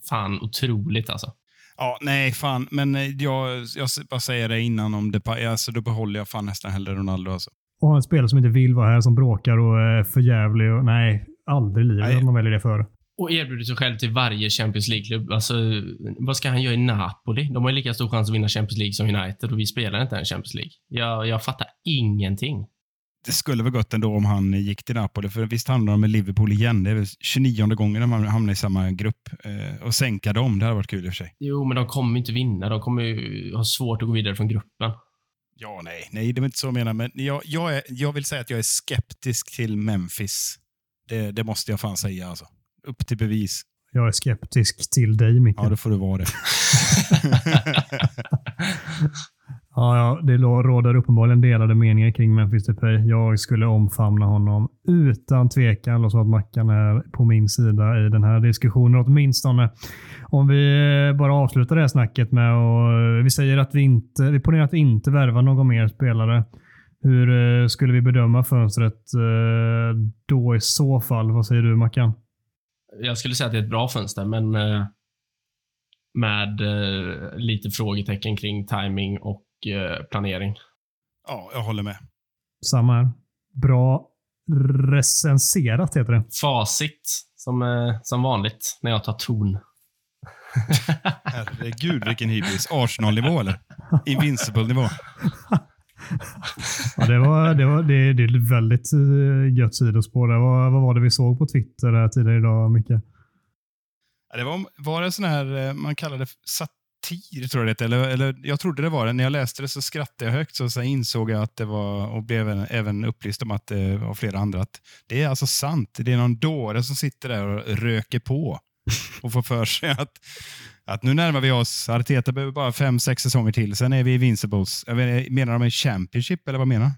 fan otroligt alltså. Ja, nej, fan. Men eh, jag, jag bara säger det innan om Depay. Alltså, då behåller jag fan nästan hellre Ronaldo. Alltså. Och en spelare som inte vill vara här, som bråkar och är för jävlig. Och, nej, aldrig i livet man väljer det före. Och erbjuder sig själv till varje Champions League-klubb. Alltså, vad ska han göra i Napoli? De har ju lika stor chans att vinna Champions League som United och vi spelar inte ens Champions League. Jag, jag fattar ingenting. Det skulle vara gott ändå om han gick till Napoli, för visst handlar det om Liverpool igen. Det är väl 29 gången man hamnar i samma grupp. Eh, och sänka dem, det hade varit kul i och för sig. Jo, men de kommer inte vinna. De kommer ju ha svårt att gå vidare från gruppen. Ja, nej, nej, det var inte så jag menar. Men jag, jag, är, jag vill säga att jag är skeptisk till Memphis. Det, det måste jag fan säga alltså. Upp till bevis. Jag är skeptisk till dig, Micke. Ja, då får du vara det. [LAUGHS] Ja, ja, det råder uppenbarligen delade meningar kring Memphis Depay. Jag skulle omfamna honom utan tvekan. Låt så att Mackan är på min sida i den här diskussionen åtminstone. Om vi eh, bara avslutar det här snacket med och eh, vi säger att vi inte, vi ponerar att vi inte värvar någon mer spelare. Hur eh, skulle vi bedöma fönstret då i så fall? Vad säger du Mackan? Jag skulle säga att det är ett bra fönster, men med lite frågetecken kring timing och planering. Ja, jag håller med. Samma här. Bra recenserat heter det. Facit, som, eh, som vanligt, när jag tar ton. [LAUGHS] Herregud, vilken hybris. Arsenal-nivå eller? Invincible-nivå. Ja, det, var, det, var, det, det är väldigt eh, gött sidospår. Vad, vad var det vi såg på Twitter tidigare idag, Micke? Ja, Det var, var det sån här, eh, man kallar det satir, tror jag det eller, eller Jag trodde det var det. När jag läste det så skrattade jag högt, så, sen insåg jag att det var, och blev även, upplyst om att det var flera andra, att det är alltså sant. Det är någon dåre som sitter där och röker på och får för sig att, att nu närmar vi oss, Arteta behöver bara fem, sex säsonger till, sen är vi Invincibles. Jag menar de en Championship, eller vad menar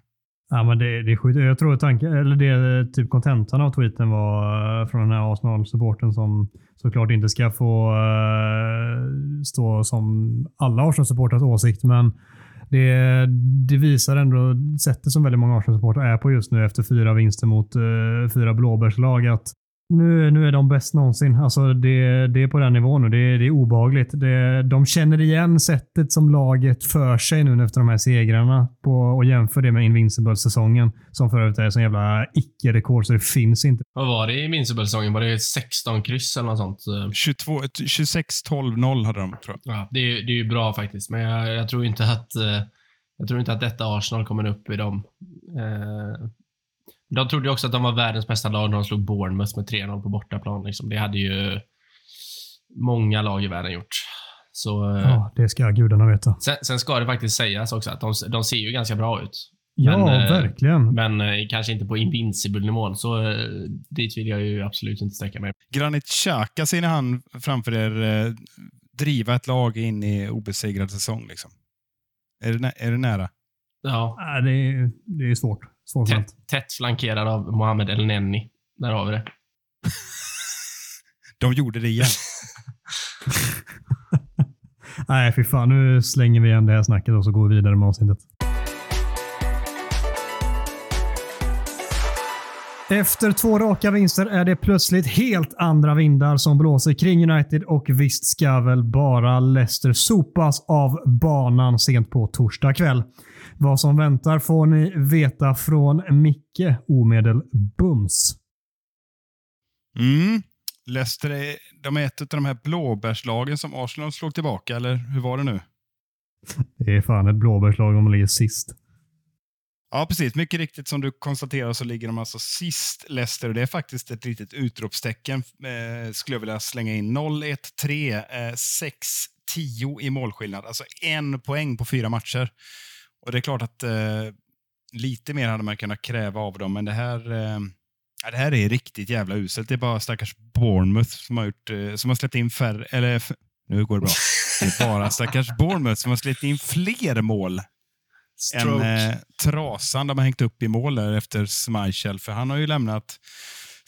Ja, men det, det är sjukt. Jag tror tanken, eller det typ kontentan av tweeten var eh, från den här Arsenal-supporten som såklart inte ska få eh, stå som alla Arsenal-supporters åsikt, men det, det visar ändå sättet som väldigt många Arsenal-supportrar är på just nu efter fyra vinster mot uh, fyra blåbärslag. Att nu, nu är de bäst någonsin. Alltså det, det är på den nivån nu. Det, det är obehagligt. Det, de känner igen sättet som laget för sig nu efter de här segrarna på, och jämför det med Invincible-säsongen som för övrigt är så jävla icke-rekord så det finns inte. Vad var det i Invincible-säsongen? Var det 16 kryss eller något sånt? Eh, 22, 26-12-0 hade de, tror jag. Ja, det, är, det är ju bra faktiskt, men jag, jag tror inte att eh, jag tror inte att detta Arsenal kommer upp i dem. Eh, de trodde också att de var världens bästa lag när de slog Bournemouth med 3-0 på bortaplan. Liksom. Det hade ju många lag i världen gjort. Så, eh, Ja, det ska gudarna veta. sen, sen ska det faktiskt sägas också att de, de ser ju ganska bra ut. Ja, Men, eh, verkligen. Men eh, kanske inte på invincible-nivån, så dit vill jag ju absolut inte sträcka mig. Granit Xhaka ser ni han framför er driva ett lag in i obesegrad säsong? Liksom. Är, det, nä- är det nära? Ja, Nej, det, är, det är svårt. Tätt, tätt flankerad av Mohamed El Nenni. Där har vi det. [LAUGHS] De gjorde det igen. [LAUGHS] Nej, fy fan. Nu slänger vi igen det här snacket och så går vi vidare med avsnittet. Efter två raka vinster är det plötsligt helt andra vindar som blåser kring United och visst ska väl bara Leicester sopas av banan sent på torsdag kväll. Vad som väntar får ni veta från Micke omedelbums. Mm. Leicester är, de är ett av de här blåbärslagen som Arsenal slog tillbaka, eller hur var det nu? Det är fan ett blåbärslag om man ligger sist. Ja, precis. Mycket riktigt som du konstaterar så ligger de alltså sist, Leicester. Och det är faktiskt ett litet utropstecken, eh, skulle jag vilja slänga in. 0-1-3, eh, 6-10 i målskillnad. Alltså en poäng på fyra matcher. Och det är klart att eh, lite mer hade man kunnat kräva av dem, men det här, eh, det här är riktigt jävla uselt. Det är bara stackars Bournemouth som har, gjort, eh, som har släppt in färre, eller nu går det bra. Det är bara [LAUGHS] stackars Bournemouth som har släppt in fler mål en eh, trasan de har hängt upp i mål där efter Schmeichel, för han har ju lämnat.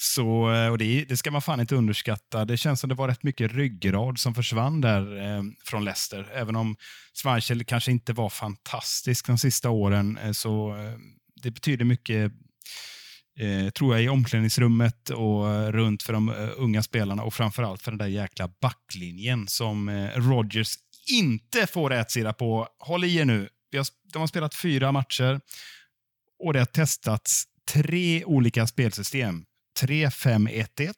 Så, eh, och det, det ska man fan inte underskatta. Det känns som det var rätt mycket ryggrad som försvann där eh, från Leicester. Även om Schmeichel kanske inte var fantastisk de sista åren, eh, så eh, det betyder mycket eh, tror jag, i omklädningsrummet och eh, runt för de eh, unga spelarna och framförallt för den där jäkla backlinjen som eh, Rodgers inte får rätsida på. Håll i er nu. Vi har, de har spelat fyra matcher och det har testats tre olika spelsystem. 3-5-1-1,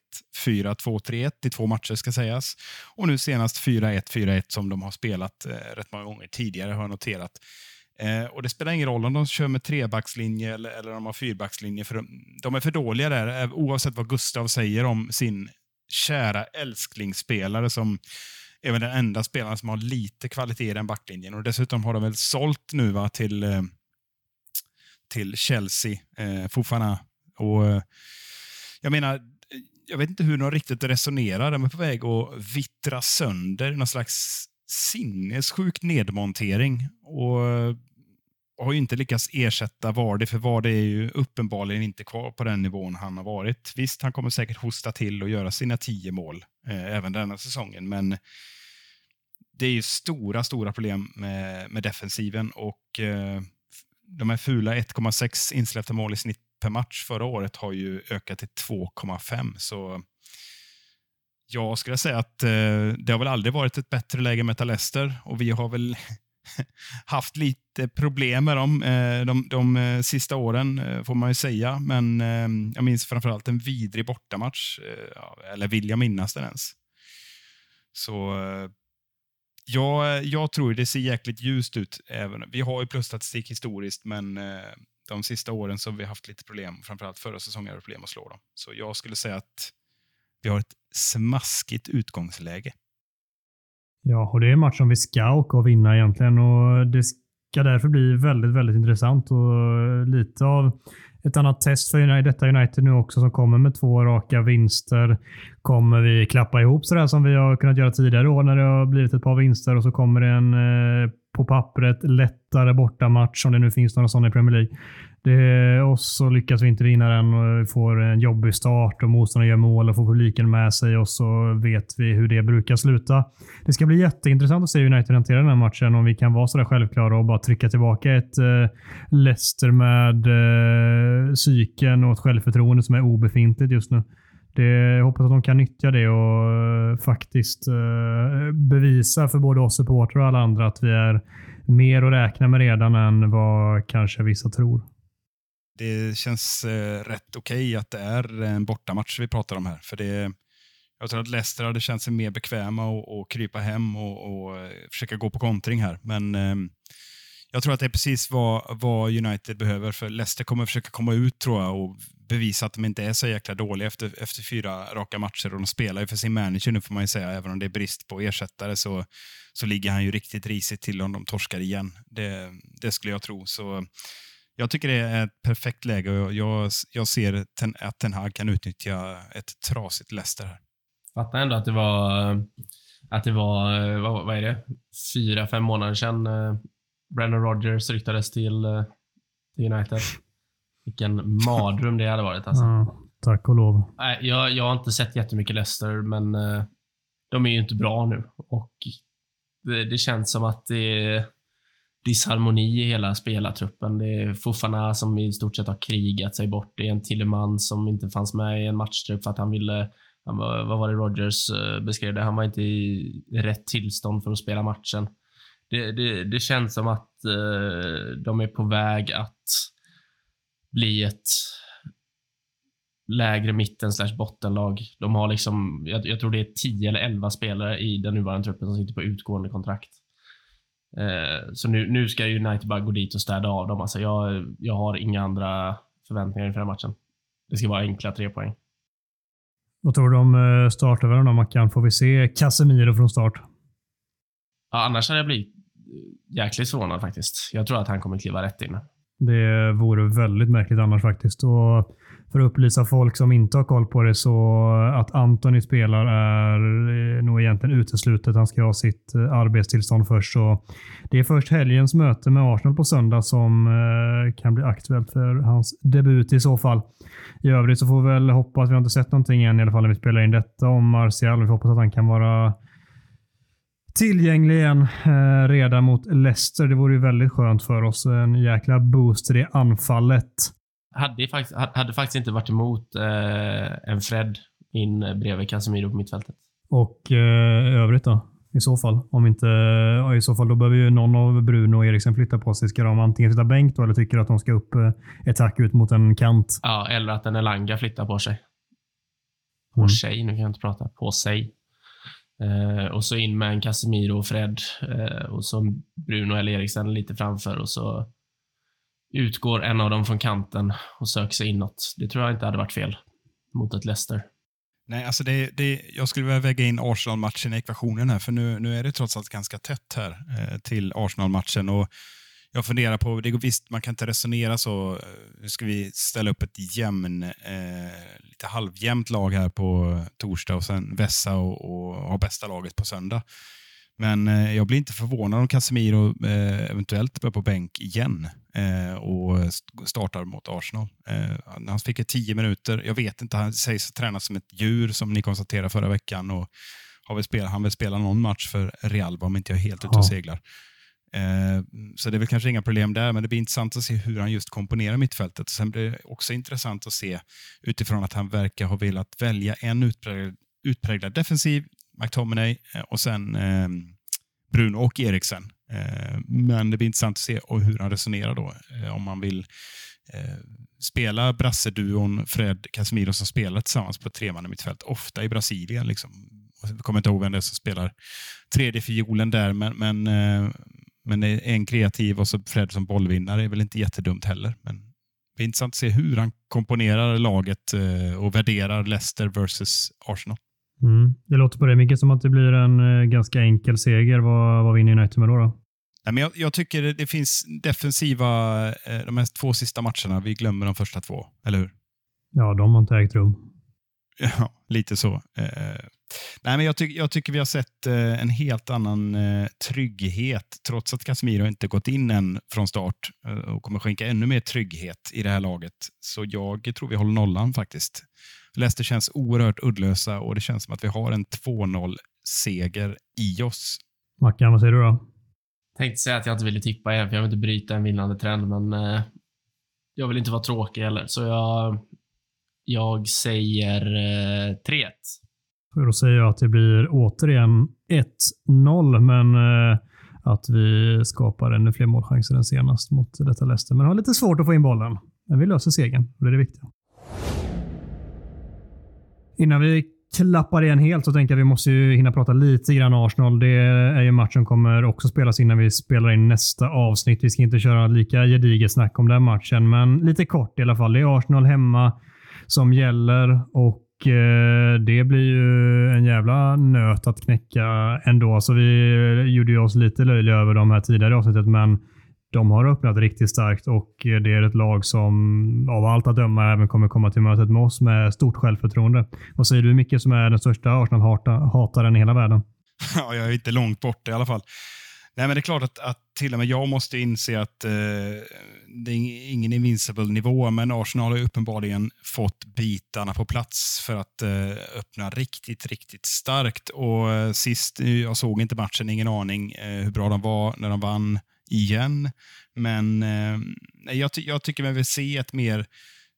4-2-3-1 i två matcher ska sägas. Och nu senast 4-1-4-1 som de har spelat eh, rätt många gånger tidigare har jag noterat. Eh, och Det spelar ingen roll om de kör med trebackslinje eller, eller om de har fyrbackslinje, för de, de är för dåliga där, eh, oavsett vad Gustav säger om sin kära älsklingsspelare som är väl den enda spelaren som har lite kvalitet i den backlinjen. Och Dessutom har de väl sålt nu va, till, eh, till Chelsea, eh, Fofana. Och, eh, jag menar, jag vet inte hur de riktigt resonerar. De är på väg att vittra sönder i någon slags sinnessjuk nedmontering. Och och har ju inte lyckats ersätta Vardy, för Vardy är ju uppenbarligen inte kvar på den nivån han har varit. Visst, han kommer säkert hosta till och göra sina tio mål eh, även denna säsongen, men det är ju stora, stora problem med, med defensiven och eh, de här fula 1,6 insläppta mål i snitt per match förra året har ju ökat till 2,5. Så jag skulle säga att eh, det har väl aldrig varit ett bättre läge med möta Leicester och vi har väl [LAUGHS] haft lite problem med dem eh, de, de eh, sista åren, får man ju säga. Men jag minns framförallt en vidrig bortamatch. Eller vill jag minnas den ens? Så jag, jag tror det ser jäkligt ljust ut. Även. Vi har ju plusstatistik historiskt, men de sista åren så har vi haft lite problem. Framförallt förra säsongen hade vi problem att slå dem. Så jag skulle säga att vi har ett smaskigt utgångsläge. Ja, och det är en match som vi ska åka och vinna egentligen och det ska därför bli väldigt, väldigt intressant och lite av ett annat test för detta United nu också som kommer med två raka vinster. Kommer vi klappa ihop sådär som vi har kunnat göra tidigare år när det har blivit ett par vinster och så kommer det en eh, på pappret lättare bortamatch om det nu finns några sådana i Premier League. Det, och så lyckas vi inte vinna den och vi får en jobbig start och motståndaren gör mål och får publiken med sig och så vet vi hur det brukar sluta. Det ska bli jätteintressant att se hur United hanterar den här matchen. Om vi kan vara sådär självklara och bara trycka tillbaka ett eh, Leicester med eh, psyken och ett självförtroende som är obefintligt just nu. Det, jag hoppas att de kan nyttja det och eh, faktiskt eh, bevisa för både oss supportrar och alla andra att vi är mer att räkna med redan än vad kanske vissa tror. det känns eh, rätt okej att det är en bortamatch vi pratar om här. För det, jag tror att Leicester hade känt sig mer bekväma och, och krypa hem och, och eh, försöka gå på kontring här. Men eh, jag tror att det är precis vad, vad United behöver. För Leicester kommer försöka komma ut tror jag och bevisa att de inte är så jäkla dåliga efter, efter fyra raka matcher. Och de spelar ju för sin manager nu får man ju säga. Även om det är brist på ersättare så, så ligger han ju riktigt risigt till om de torskar igen. Det, det skulle jag tro. Så Jag tycker det är ett perfekt läge och jag, jag ser ten, att Ten Hag kan utnyttja ett trasigt Leicester här. Fattar ändå att det var, att det var, vad, vad är det, fyra, fem månader sedan eh, Brandon Rogers ryktades till, eh, till United. Vilken mardröm det hade varit alltså. Ja, tack och lov. Nej, jag, jag har inte sett jättemycket Leicester, men eh, de är ju inte bra nu. Och det, det känns som att det är disharmoni i hela spelartruppen. Det är Fofana som i stort sett har krigat sig bort. Det är en Tilleman som inte fanns med i en matchtrupp för att han ville han var, vad var det Rogers eh, beskrev det? Han var inte i rätt tillstånd för att spela matchen. Det, det, det känns som att eh, de är på väg att bli ett lägre mitten slash bottenlag. De har liksom, jag, jag, tror det är 10 eller 11 spelare i den nuvarande truppen som sitter på utgående kontrakt. Eh, så nu, nu ska United bara gå dit och städa av dem. Alltså jag, jag har inga andra förväntningar inför den matchen. Det ska vara enkla tre poäng. Vad tror du om eh, startelvan då, Mackan? Får vi se Casemiro från start? Ja, annars hade jag blivit jäkligt förvånad faktiskt. Jag tror att han kommer kliva rätt in. Det vore väldigt märkligt annars faktiskt. Och för att upplysa folk som inte har koll på det så att Antoni spelar är eh, nog egentligen uteslutet. Han ska ha sitt eh, arbetstillstånd först. Så det är först helgens möte med Arsenal på söndag som eh, kan bli aktuellt för hans debut i så fall. I övrigt så får vi väl hoppas, vi har inte sett någonting än i alla fall när vi spelar in detta om Martial. Vi får hoppas att han kan vara tillgänglig igen eh, redan mot Leicester. Det vore ju väldigt skönt för oss. En jäkla boost i det anfallet. Hade faktiskt, hade faktiskt inte varit emot eh, en Fred in bredvid Casemiro på mittfältet. Och eh, övrigt då? I så fall. Om inte, I så fall då behöver ju någon av Bruno och Eriksen flytta på sig. Ska de antingen sitta bänk då eller tycker att de ska upp eh, ett tack ut mot en kant? Ja, eller att en Elanga flyttar på sig. På mm. sig, nu kan jag inte prata. På sig. Eh, och så in med en Casemiro och Fred eh, och så Bruno eller Eriksen lite framför och så utgår en av dem från kanten och söker sig inåt. Det tror jag inte hade varit fel mot ett Leicester. Nej, alltså det, det, jag skulle vilja väga in Arsenal-matchen i ekvationen här, för nu, nu är det trots allt ganska tätt här eh, till Arsenal-matchen. Och jag funderar på, det går visst, man kan inte resonera så. Nu ska vi ställa upp ett jämn, eh, lite halvjämnt lag här på torsdag och sen vässa och, och ha bästa laget på söndag. Men eh, jag blir inte förvånad om Casemiro eh, eventuellt börjar på bänk igen eh, och startar mot Arsenal. Eh, han fick tio minuter. Jag vet inte, han sägs ha tränat som ett djur som ni konstaterade förra veckan. Och har väl spelat, han vill spela någon match för Real om inte jag är helt ute och seglar. Eh, så det är väl kanske inga problem där, men det blir intressant att se hur han just komponerar mittfältet. Sen blir det också intressant att se utifrån att han verkar ha velat välja en utpräglad, utpräglad defensiv, McTominay, eh, och sen eh, Bruno och Eriksen. Eh, men det blir intressant att se hur han resonerar då. Eh, om han vill eh, spela brasseduon Fred Casemiro som spelar tillsammans på ett mittfält, ofta i Brasilien. Liksom. Jag kommer inte ihåg vem det är som spelar tredje fiolen där, men, men eh, men en kreativ och så Fred som bollvinnare är väl inte jättedumt heller. Men det är intressant att se hur han komponerar laget eh, och värderar Leicester versus Arsenal. Mm. Det låter på det Micke som att det blir en eh, ganska enkel seger. Vad, vad vinner United med då? då? Nej, men jag, jag tycker det, det finns defensiva, eh, de här två sista matcherna, vi glömmer de första två, eller hur? Ja, de har inte ägt rum. [LAUGHS] Ja, lite så. Eh, nej, men jag, ty jag tycker vi har sett eh, en helt annan eh, trygghet, trots att Casemiro inte gått in än från start eh, och kommer skänka ännu mer trygghet i det här laget. Så jag tror vi håller nollan faktiskt. Leicester känns oerhört uddlösa och det känns som att vi har en 2-0-seger i oss. Mackan, vad säger du då? Tänkte säga att jag inte ville tippa igen, för jag vill inte bryta en vinnande trend, men eh, jag vill inte vara tråkig heller, så jag jag säger eh, 3-1. Då säger jag att det blir återigen 1-0, men eh, att vi skapar ännu fler målchanser än senast mot detta Leicester. Men har lite svårt att få in bollen. Men vi löser segern och det är det viktiga. Innan vi klappar igen helt så tänker jag att vi måste ju hinna prata lite grann Arsenal. Det är ju match som kommer också spelas innan vi spelar in nästa avsnitt. Vi ska inte köra lika gediget snack om den matchen, men lite kort i alla fall. Det är Arsenal hemma som gäller och eh, det blir ju en jävla nöt att knäcka ändå. Så vi gjorde oss lite löjliga över de här tidigare avsnittet, men de har öppnat riktigt starkt och eh, det är ett lag som av allt att döma även kommer komma till mötet med oss med stort självförtroende. Vad säger du Micke som är den största Arsenal-hataren i hela världen? [LAUGHS] Ja, jag är inte långt bort i alla fall. Nej, men det är klart att, att till och med jag måste inse att eh, det är ingen invincible nivå, men Arsenal har uppenbarligen fått bitarna på plats för att eh, öppna riktigt, riktigt starkt. Och eh, sist, eh, jag såg inte matchen, ingen aning eh, hur bra de var när de vann igen. Men eh, jag, ty jag tycker man vill se ett mer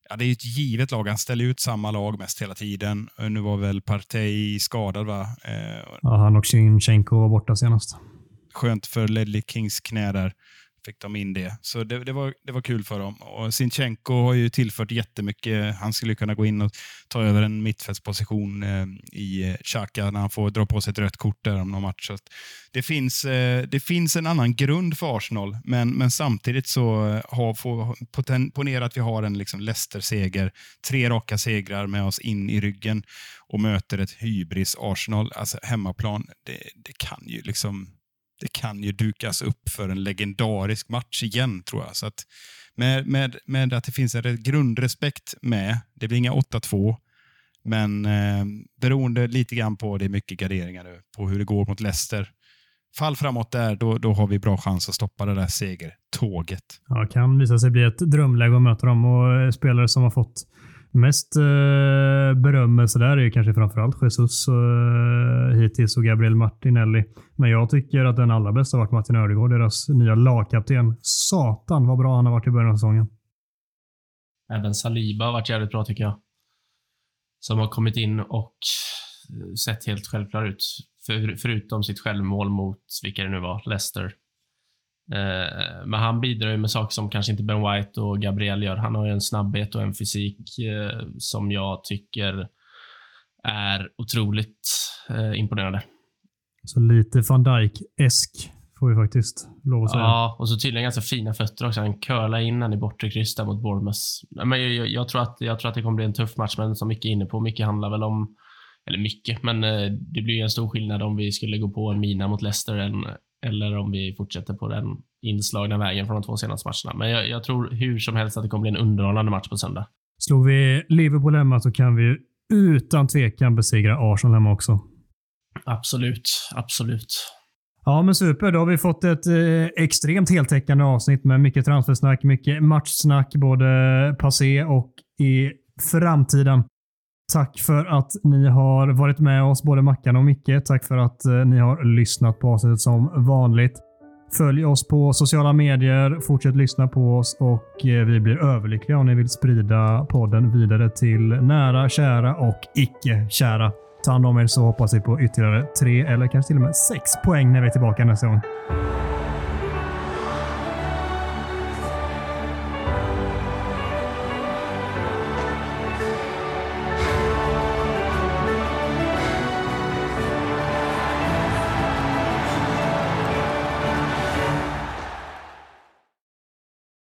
Ja, det är ett givet lag. Han ställer ut samma lag mest hela tiden. Eh, nu var väl Partey skadad, va? Eh, ja, han och Sinchenko var borta senast skönt för Ledley Kings knä där. Fick de in det. Så det, det, var, det var kul för dem. Och Sinchenko har ju tillfört jättemycket. Han skulle kunna gå in och ta över en mittfältsposition eh, i eh, Xhaka när han får dra på sig ett rött kort där om någon match. Så det, finns, eh, det finns en annan grund för Arsenal, men, men samtidigt så eh, har, får, poten, ponera att vi har en liksom Leicester-seger, tre raka segrar med oss in i ryggen och möter ett hybris Arsenal, alltså hemmaplan. Det, det kan ju liksom det kan ju dukas upp för en legendarisk match igen, tror jag. Så att med, med, med att det finns en grundrespekt med, det blir inga 8-2, men eh, beroende lite grann på, det är mycket garderingar nu, på hur det går mot Leicester. Fall framåt där, då, då har vi bra chans att stoppa det där segertåget. Ja, kan visa sig bli ett drömläge att möta dem och eh, spelare som har fått Mest eh, berömmelse där är ju kanske framförallt Jesus eh, hittills och Gabriel Martinelli. Men jag tycker att den allra bästa har varit Martin Ödegård, deras nya lagkapten. Satan vad bra han har varit i början av säsongen. Även Saliba har varit jävligt bra tycker jag. Som har kommit in och eh, sett helt självklar ut. För, förutom sitt självmål mot, vilka det nu var, Leicester. Eh, men han bidrar ju med saker som kanske inte Ben White och Gabriel gör. Han har ju en snabbhet och en fysik eh, som jag tycker är otroligt eh, imponerande. Så lite van Dijk-esk får vi faktiskt lov att säga. Ja, och så tydligen ganska fina fötter också. Han curlar in den i bortre kryss där mot Bournemouth. Men jag, jag, jag, tror att, jag tror att det kommer bli en tuff match, men som mycket är inne på, mycket handlar väl om eller mycket, men det blir en stor skillnad om vi skulle gå på en mina mot Leicester än, eller om vi fortsätter på den inslagna vägen från de två senaste matcherna. Men jag, jag tror hur som helst att det kommer bli en underhållande match på söndag. Slår vi Liverpool hemma så kan vi utan tvekan besegra Arsenal hemma också. Absolut, absolut. Ja, men super. Då har vi fått ett eh, extremt heltäckande avsnitt med mycket transfersnack, mycket matchsnack, både passé och i framtiden. Tack för att ni har varit med oss, både Mackan och Micke. Tack för att eh, ni har lyssnat på avsnittet som vanligt. Följ oss på sociala medier, fortsätt lyssna på oss och eh, vi blir överlyckliga om ni vill sprida podden vidare till nära, kära och icke-kära. Ta hand om er så hoppas vi på ytterligare tre eller kanske till och med sex poäng när vi är tillbaka nästa gång.